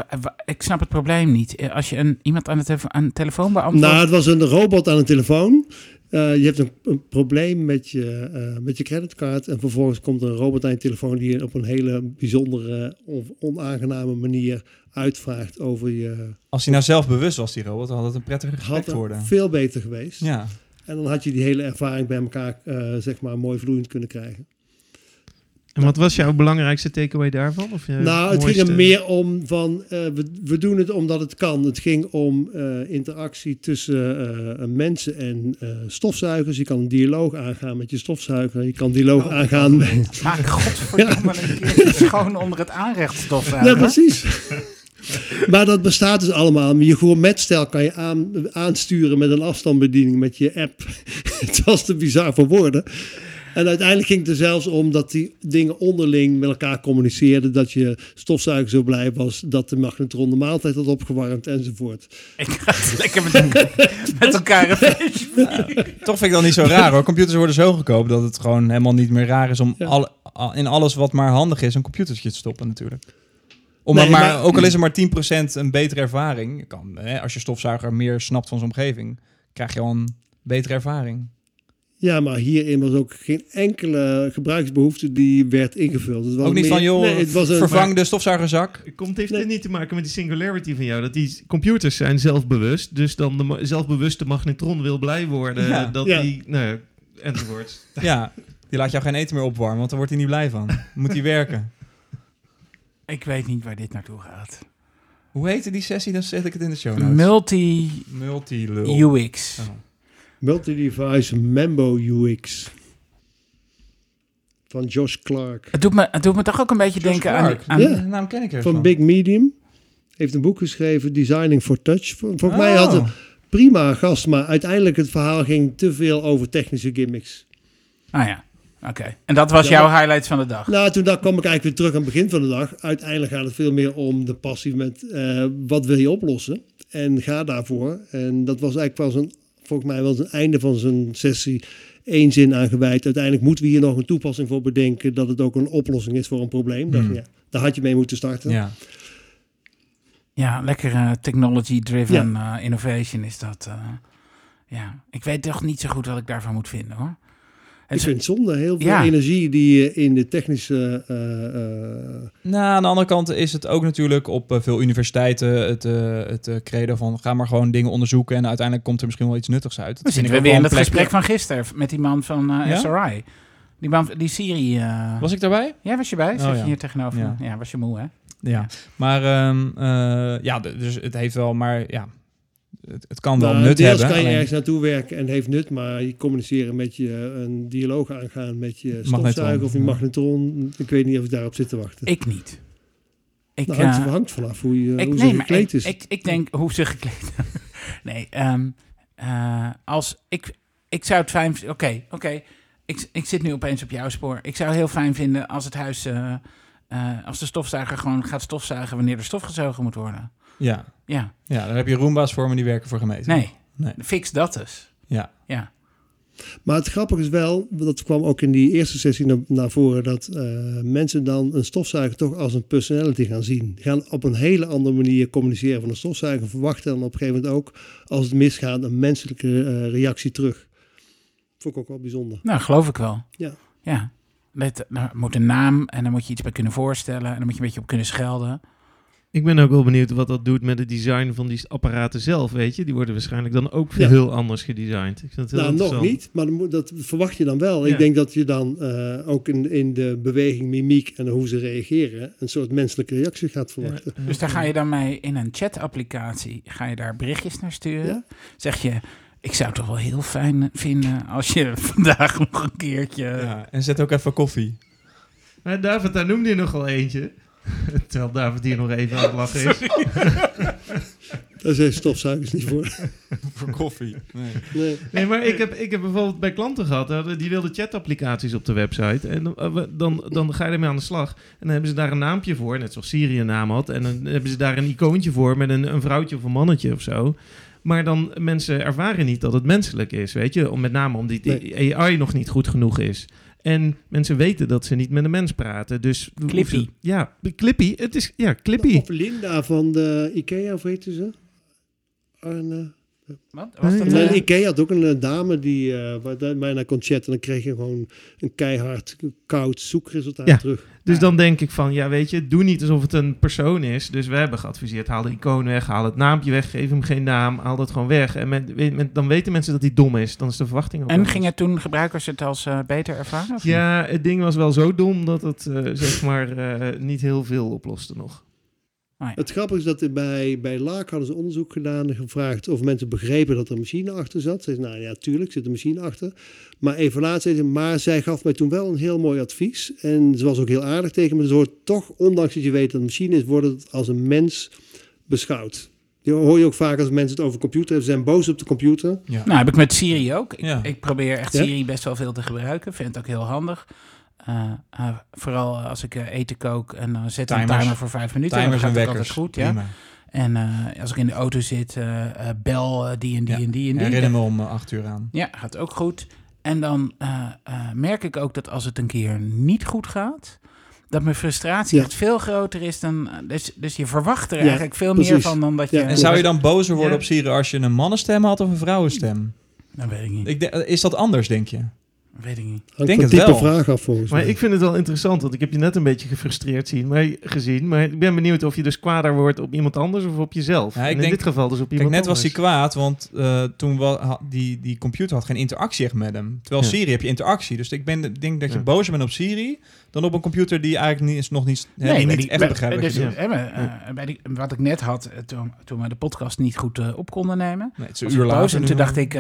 ik snap het probleem niet. Als je een, iemand aan de, telefoon- aan de telefoon beantwoordt... Nou, het was een robot aan een telefoon. Eh, je hebt een, een probleem met je, eh, met je creditcard. En vervolgens komt een robot aan je telefoon die je op een hele bijzondere of onaangename manier uitvraagt over je. Als hij nou zelf bewust was, die robot, dan had het een prettig gesprek geworden. veel beter geweest. Ja. En dan had je die hele ervaring bij elkaar, eh, zeg maar, mooi vloeiend kunnen krijgen. En wat was jouw belangrijkste takeaway daarvan? Of nou, het ging er meer om van, eh, we, we doen het omdat het kan. Het ging om eh, interactie tussen eh, mensen en eh, stofzuigers. Je kan een dialoog aangaan met je stofzuiger. Je kan dialoog Oh, aangaan met... Maak godverdomme een keertje schoon onder het aanrechtstof. Ja, precies. maar dat bestaat dus allemaal. Je gourmetstel kan je aan, aansturen met een afstandsbediening met je app. het was te bizar voor woorden. En uiteindelijk ging het er zelfs om dat die dingen onderling met elkaar communiceerden. Dat je stofzuiger zo blij was dat de magnetron de maaltijd had opgewarmd enzovoort. Ik ga het lekker met, met elkaar een feestje Toch vind ik dat niet zo raar hoor. Computers worden zo goedkoop dat het gewoon helemaal niet meer raar is om Ja. alle- al- in alles wat maar handig is een computertje te stoppen natuurlijk. Nee, maar, maar- ook al is er maar 10% een betere ervaring, je kan, hè, als je stofzuiger meer snapt van zijn omgeving, krijg je al een betere ervaring. Ja, maar hierin was ook geen enkele gebruiksbehoefte die werd ingevuld. Het was ook niet meer- van joh, nee, het was een, vervang de stofzuigerzak. Komt, heeft Nee. dit niet te maken met die singularity van jou? Dat die computers zijn zelfbewust, dus dan de zelfbewuste magnetron wil blij worden. Ja. Dat Ja. die, nou, enzovoorts. Ja, die laat jou geen eten meer opwarmen, want dan wordt hij niet blij van. Moet hij werken. Ik weet niet waar dit naartoe gaat. Hoe heette die sessie? Dan zet ik het in de show notes. Multi-UX. Multi-lul. Oh. Multi-device Mambo UX. Van Josh Clark. Het doet, me, het doet me toch ook een beetje Josh denken aan... Clark. aan Ja. De naam ken ik ervan. Van Big Medium. Heeft een boek geschreven, Designing for Touch. Vol- Volgens mij Oh. had een prima gast, maar uiteindelijk het verhaal ging te veel over technische gimmicks. Ah ja, oké. En dat was Ja, jouw highlight van de dag? Nou, toen daar kwam ik eigenlijk weer terug aan het begin van de dag. Uiteindelijk gaat het veel meer om de passie met eh, wat wil je oplossen. En ga daarvoor. En dat was eigenlijk wel zijn, volgens mij wel zijn einde van zijn sessie. Eén zin aan gewijd. Uiteindelijk moeten we hier nog een toepassing voor bedenken. Dat het ook een oplossing is voor een probleem. Dacht, Hmm. ja, daar had je mee moeten starten. Ja. Ja, lekker eh, technology-driven eh, innovation is dat. eh. ja, ik weet toch niet zo goed wat ik daarvan moet vinden hoor. Ik Het vind het zonde. Heel veel Ja. energie die je in de technische... eh, eh, Nou, aan de andere kant is het ook natuurlijk op eh, veel universiteiten het, eh, het credo van ga maar gewoon dingen onderzoeken en uiteindelijk komt er misschien wel iets nuttigs uit. Dat we vind zitten ik weer in het gesprek van gisteren met die man van Ja? SRI. Die, man, die Siri. eh Was ik daarbij? Ja, was je bij? Oh, Zat je hier tegenover? Ja. Ja. was je moe hè? Ja. Maar ehm, eh, ja, dus het heeft wel, maar ja, het, het kan wel nou, nut deels hebben. kan je alleen- ergens naartoe werken en heeft nut. Maar je communiceren met je, een dialoog aangaan met je stofzuiger of je magnetron. Ik weet niet of ik daarop zit te wachten. Ik niet. Ik, Nou, hangt, eh, hangt vanaf hoe, je, ik, hoe ze gekleed ik, is. Ik, ik denk hoe ze gekleed Nee, ehm, eh, als ik, ik zou het fijn vinden. Oké, oké. Ik, ik zit nu opeens op jouw spoor. Ik zou heel fijn vinden als het huis. eh, eh, als de stofzuiger gewoon gaat stofzuigen wanneer er stof gezogen moet worden. Ja. Ja, ja, daar heb je Roomba's voor, maar die werken voor gemeenten. nee. Nee. Fix dat dus. Ja. Ja. Maar het grappige is wel, dat kwam ook in die eerste sessie naar, naar voren, dat eh, mensen dan een stofzuiger toch als een personality gaan zien. Gaan op een hele andere manier communiceren van een stofzuiger. Verwachten dan op een gegeven moment ook, als het misgaat, een menselijke eh, reactie terug. Vond ik ook wel bijzonder. Nou, geloof ik wel. Ja. Ja. Let, er moet een naam en dan moet je iets bij kunnen voorstellen. En dan moet je een beetje op kunnen schelden. Ik ben ook wel benieuwd wat dat doet met het design van die apparaten zelf, weet je. Die worden waarschijnlijk dan ook Ja. heel anders gedesigned. Ik vind het heel Nou, nog niet, maar dan moet- dat verwacht je dan wel. Ja. Ik denk dat je dan eh, ook in, in de beweging, mimiek en hoe ze reageren, een soort menselijke reactie gaat verwachten. Ja. Dus daar ga je dan mee in een chat-applicatie, ga je daar berichtjes naar sturen. Ja. Zeg je, ik zou het toch wel heel fijn vinden als je vandaag nog een keertje... Ja, en zet ook even koffie. Maar David, daar noemde je nogal eentje. Terwijl David hier nog even aan het lachen is. Daar zijn stofzuigers niet voor. voor koffie. Nee. Nee. Nee, maar ik heb, ik heb bijvoorbeeld bij klanten gehad, hè, die wilden chatapplicaties op de website. En dan, eh, dan, dan ga je ermee aan de slag. En dan hebben ze daar een naampje voor, net zoals Siri een naam had. En dan hebben ze daar een icoontje voor met een, een vrouwtje of een mannetje of zo. Maar dan mensen ervaren niet dat het menselijk is, weet je. Om, met name omdat die AI nog niet goed genoeg is. En mensen weten dat ze niet met een mens praten. Dus Clippy. Ja, Clippy. Het is, ja, Clippy. Of Linda van de Ikea, of heet ze? Arne. Wat? Was dat, Ja. Nee, Ikea had ook een eh, dame die eh, daar bijna kon chatten. En dan kreeg je gewoon een keihard koud zoekresultaat Ja. terug. Dus dan denk ik van, ja weet je, doe niet alsof het een persoon is. Dus we hebben geadviseerd, haal de icoon weg, haal het naampje weg, geef hem geen naam, haal dat gewoon weg. En met, met- dan weten mensen dat hij dom is. Dan is de verwachting ook en gingen toen gebruikers het als eh, beter ervaren? of niet? Ja, het ding was wel zo dom dat het eh, zeg maar eh, niet heel veel oploste nog. Het grappige is dat er bij, bij Laak hadden ze onderzoek gedaan en gevraagd of mensen begrepen dat er een machine achter zat. Ze zei, nou ja, tuurlijk zit een machine achter. Maar even later zei ze, maar zij gaf mij toen wel een heel mooi advies. En ze was ook heel aardig tegen me. Ze hoort toch, ondanks dat je weet dat het een machine is, wordt het als een mens beschouwd. Je hoor je ook vaak als mensen het over computer hebben, ze zijn boos op de computer. Ja. Nou, heb ik met Siri ook. Ik, Ja. ik probeer echt Ja? Siri best wel veel te gebruiken. Vind het ook heel handig. Eh, eh, vooral als ik eh, eten kook en dan zet ik een timer voor vijf minuten. Timers dan en gaat het wekkers. altijd goed. Ja. Prima. En eh, als ik in de auto zit, eh, eh, bel eh, die en die Ja. en die en die. Herinner me om acht uur aan. Ja, gaat ook goed. En dan eh, eh, merk ik ook dat als het een keer niet goed gaat, dat mijn frustratie Ja. echt veel groter is dan. Dus, dus je verwacht er Ja, eigenlijk veel meer van dan dat je. En zou je dan bozer worden Ja. op Siri als je een mannenstem had of een vrouwenstem? Dat weet ik niet. Ik denk- is dat anders, denk je? Weet ik niet. Hangt denk van het type wel. vraag af volgens Maar mij. ik vind het wel interessant, want ik heb je net een beetje gefrustreerd zien, maar, gezien. Maar ik ben benieuwd of je dus kwader wordt op iemand anders of op jezelf. Ja, ik en in denk- dit geval dus op Kijk, iemand net was hij kwaad, want eh, toen ha- die, die computer had geen interactie echt met hem. Terwijl Ja. Siri heb je interactie. Dus ik ben, denk dat je Ja. bozer bent op Siri dan op een computer die eigenlijk niet, is nog niet, hè, die maar niet die- echt begrijpt wat dus, eh, eh, die- wat ik net had, toen, toen we de podcast niet goed op konden nemen. Nee, het is een uur ik boos. later. En toen dacht ik,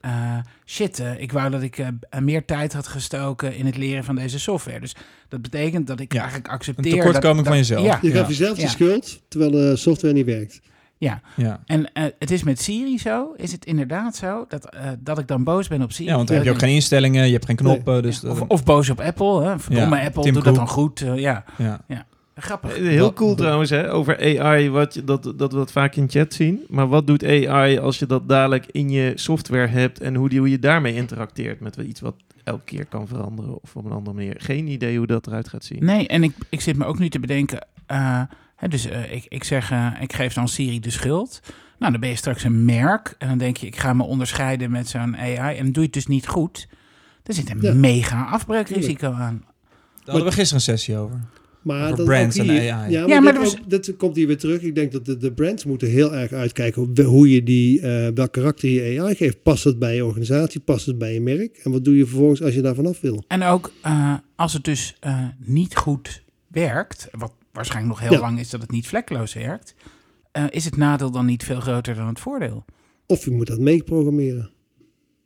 eh, eh, shit, eh, ik wou dat ik eh, meer tijd had gestoken in het leren van deze software. Dus dat betekent dat ik Ja, eigenlijk Een accepteer... tekortkoming dat, van jezelf. Ja, je ja. gaf jezelf de Ja. schuld, terwijl de software niet werkt. ja. Ja. En eh, het is met Siri zo, is het inderdaad zo, dat, eh, dat ik dan boos ben op Siri. ja, want dan heb je ook geen instellingen, je hebt geen knoppen. Dus Ja, of, of boos op Apple, hè. Verdomme Ja, Apple, Tim doe dat dan goed. ja, ja. Grappig. Eh, Heel cool trouwens, hè, over AI, wat, je- dat, dat we dat vaak in chat zien. Maar wat doet AI als je dat dadelijk in je software hebt en hoe, die, hoe je daarmee interacteert met iets wat elke keer kan veranderen of op een andere manier? Geen idee hoe dat eruit gaat zien. Nee, en ik, ik zit me ook nu te bedenken. eh, hè, dus eh, ik, ik zeg, ik geef dan Siri de schuld. Nou, dan ben je straks een merk. En dan denk je, ik ga me onderscheiden met zo'n AI. En doe je het dus niet goed. Er zit een Ja. mega afbreukrisico aan. Daar hadden we gisteren een sessie over. Maar Over dat brands ook en AI. Ja, maar, Ja, maar dit, was- ook- dit komt hier weer terug. Ik denk dat de, de brands moeten heel erg uitkijken hoe- hoe je die, eh welk karakter je AI geeft. Past het bij je organisatie? Past het bij je merk? En wat doe je vervolgens als je daar vanaf wil? En ook eh, als het dus eh, niet goed werkt, wat waarschijnlijk nog heel Ja. lang is dat het niet vlekkeloos werkt, eh, is het nadeel dan niet veel groter dan het voordeel? Of je moet dat meeprogrammeren.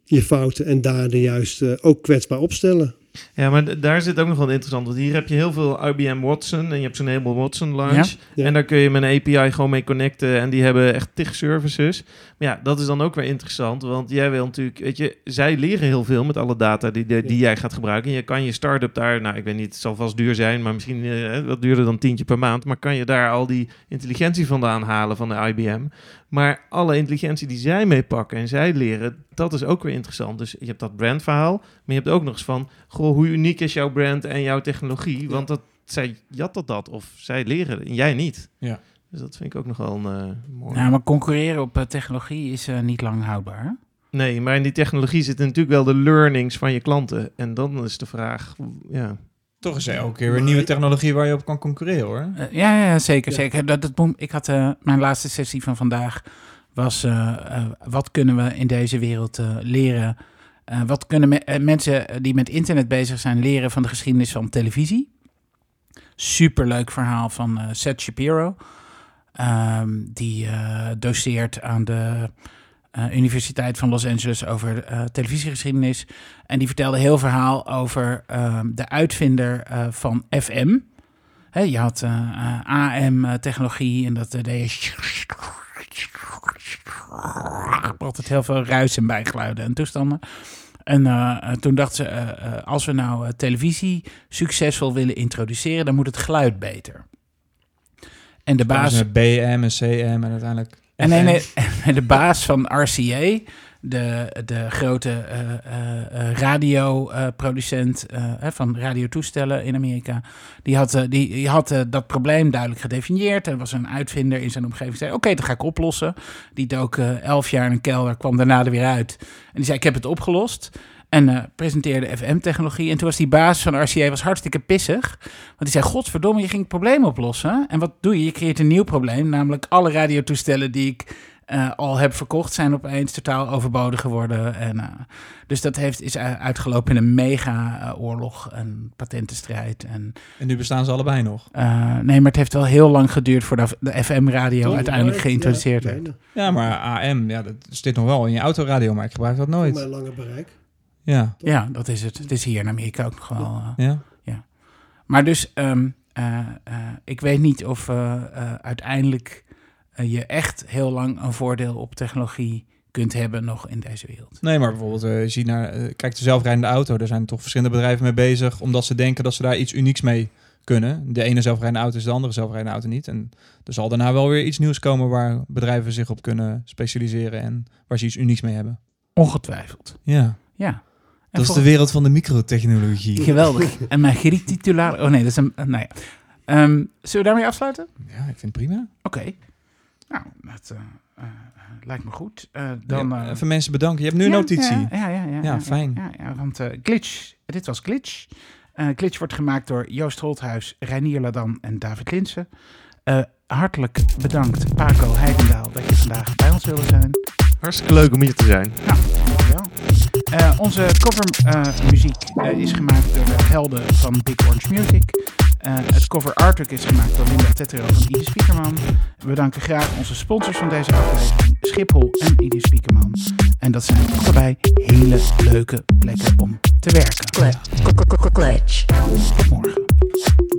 Je fouten en daar de juiste ook kwetsbaar opstellen. Ja, maar daar zit ook nog wel interessant. Want hier heb je heel veel IBM Watson en je hebt zo'n heleboel Watson Launch. Ja. Ja. En daar kun je met een API gewoon mee connecten. En die hebben echt tig services. Ja, dat is dan ook weer interessant. Want jij wil natuurlijk, weet je, zij leren heel veel met alle data die, die, jij gaat gebruiken. En je kan je start-up daar, nou, ik weet niet, het zal vast duur zijn, maar misschien eh, wat duurder dan tientje per maand. Maar kan je daar al die intelligentie vandaan halen van de IBM? Maar alle intelligentie die zij meepakken en zij leren, dat is ook weer interessant. Dus je hebt dat brandverhaal, maar je hebt ook nog eens van, goh, hoe uniek is jouw brand en jouw technologie? Want dat, zij jatten dat of zij leren en jij niet. Ja. Dus dat vind ik ook nog wel een eh, mooi. Nou, maar concurreren op eh, technologie is eh, niet lang houdbaar. hè? Nee, maar in die technologie zitten natuurlijk wel de learnings van je klanten. En dan is de vraag, ja. Toch is er elke keer weer nieuwe technologie waar je op kan concurreren hoor. Ja, ja, zeker. Ja. zeker. Dat, ik had mijn laatste sessie van vandaag was eh, eh, wat kunnen we in deze wereld eh, leren? Eh, wat kunnen me- mensen die met internet bezig zijn leren van de geschiedenis van televisie? Superleuk verhaal van eh, Seth Shapiro. Ehm, die eh, doseert aan de eh, Universiteit van Los Angeles over eh, televisiegeschiedenis. En die vertelde heel verhaal over ehm, de uitvinder van FM. Je had AM-technologie en dat deed je... Altijd heel veel ruis en bijgeluiden en toestanden. En toen dachten ze, als we nou televisie succesvol willen introduceren, dan moet het geluid beter. En de baas... Baas... BM en CM en uiteindelijk... En nee, en de baas van RCA, de, de grote eh, eh, radioproducent van radiotoestellen in Amerika, die had, die, die had dat probleem duidelijk gedefinieerd. Er was een uitvinder in zijn omgeving zei, oké, dat ga ik oplossen. Die dook elf jaar in een kelder, kwam daarna er weer uit. En die zei, ik heb het opgelost. En eh, presenteerde FM-technologie. En toen was die baas van RCA was hartstikke pissig. Want die zei, godverdomme, je ging het probleem oplossen. En wat doe je? Je creëert een nieuw probleem. Namelijk alle radiotoestellen die ik eh, al heb verkocht... zijn opeens totaal overbodig geworden. En, eh, dus dat heeft, is uitgelopen in een mega-oorlog. en patentenstrijd. En, En nu bestaan ze allebei nog. eh, nee, maar het heeft wel heel lang geduurd... voordat de FM-radio uiteindelijk geïntroduceerd ja, werd. Ja, maar AM, ja, dat zit nog wel in je autoradio, maar ik gebruik dat nooit. mijn lange bereik. Ja, Ja, dat is het. Het is hier in Amerika ook nog wel... eh, ja. Maar dus, ehm, eh, eh, ik weet niet of uiteindelijk je echt heel lang een voordeel op technologie kunt hebben nog in deze wereld. Nee, maar bijvoorbeeld, naar, eh, kijk, de zelfrijdende auto. Daar zijn toch verschillende bedrijven mee bezig, omdat ze denken dat ze daar iets unieks mee kunnen. De ene zelfrijdende auto is de andere zelfrijdende auto niet. En er zal daarna wel weer iets nieuws komen waar bedrijven zich op kunnen specialiseren en waar ze iets unieks mee hebben. Ongetwijfeld. Ja, Ja. En dat is de wereld van de microtechnologie. Geweldig. En mijn Griek titulaar. Oh nee, dat is een. nou ja. Ehm, zullen we daarmee afsluiten? Ja, ik vind het prima. Oké. Nou, dat eh, eh, lijkt me goed. Eh, dan. Ja, eh, even mensen bedanken. Je hebt nu een ja, notitie. Ja, ja, ja. ja, Ja, fijn. Ja, ja, want eh, Glitch, dit was Glitch. Eh, Glitch wordt gemaakt door Joost Holthuis, Reinier Ladan en David Linsen. Eh, hartelijk bedankt, Paco Heidendaal, dat je vandaag bij ons wilde zijn. Hartstikke leuk om hier te zijn. Dankjewel. Eh, onze covermuziek eh, eh, is gemaakt door de helden van Big Orange Music. Het cover artwork is gemaakt door Linda Tettero van Ide Spiekerman. We danken graag onze sponsors van deze aflevering, Schiphol en Ide Spiekerman. En dat zijn allebei hele leuke plekken om te werken. Kletch. Tot morgen.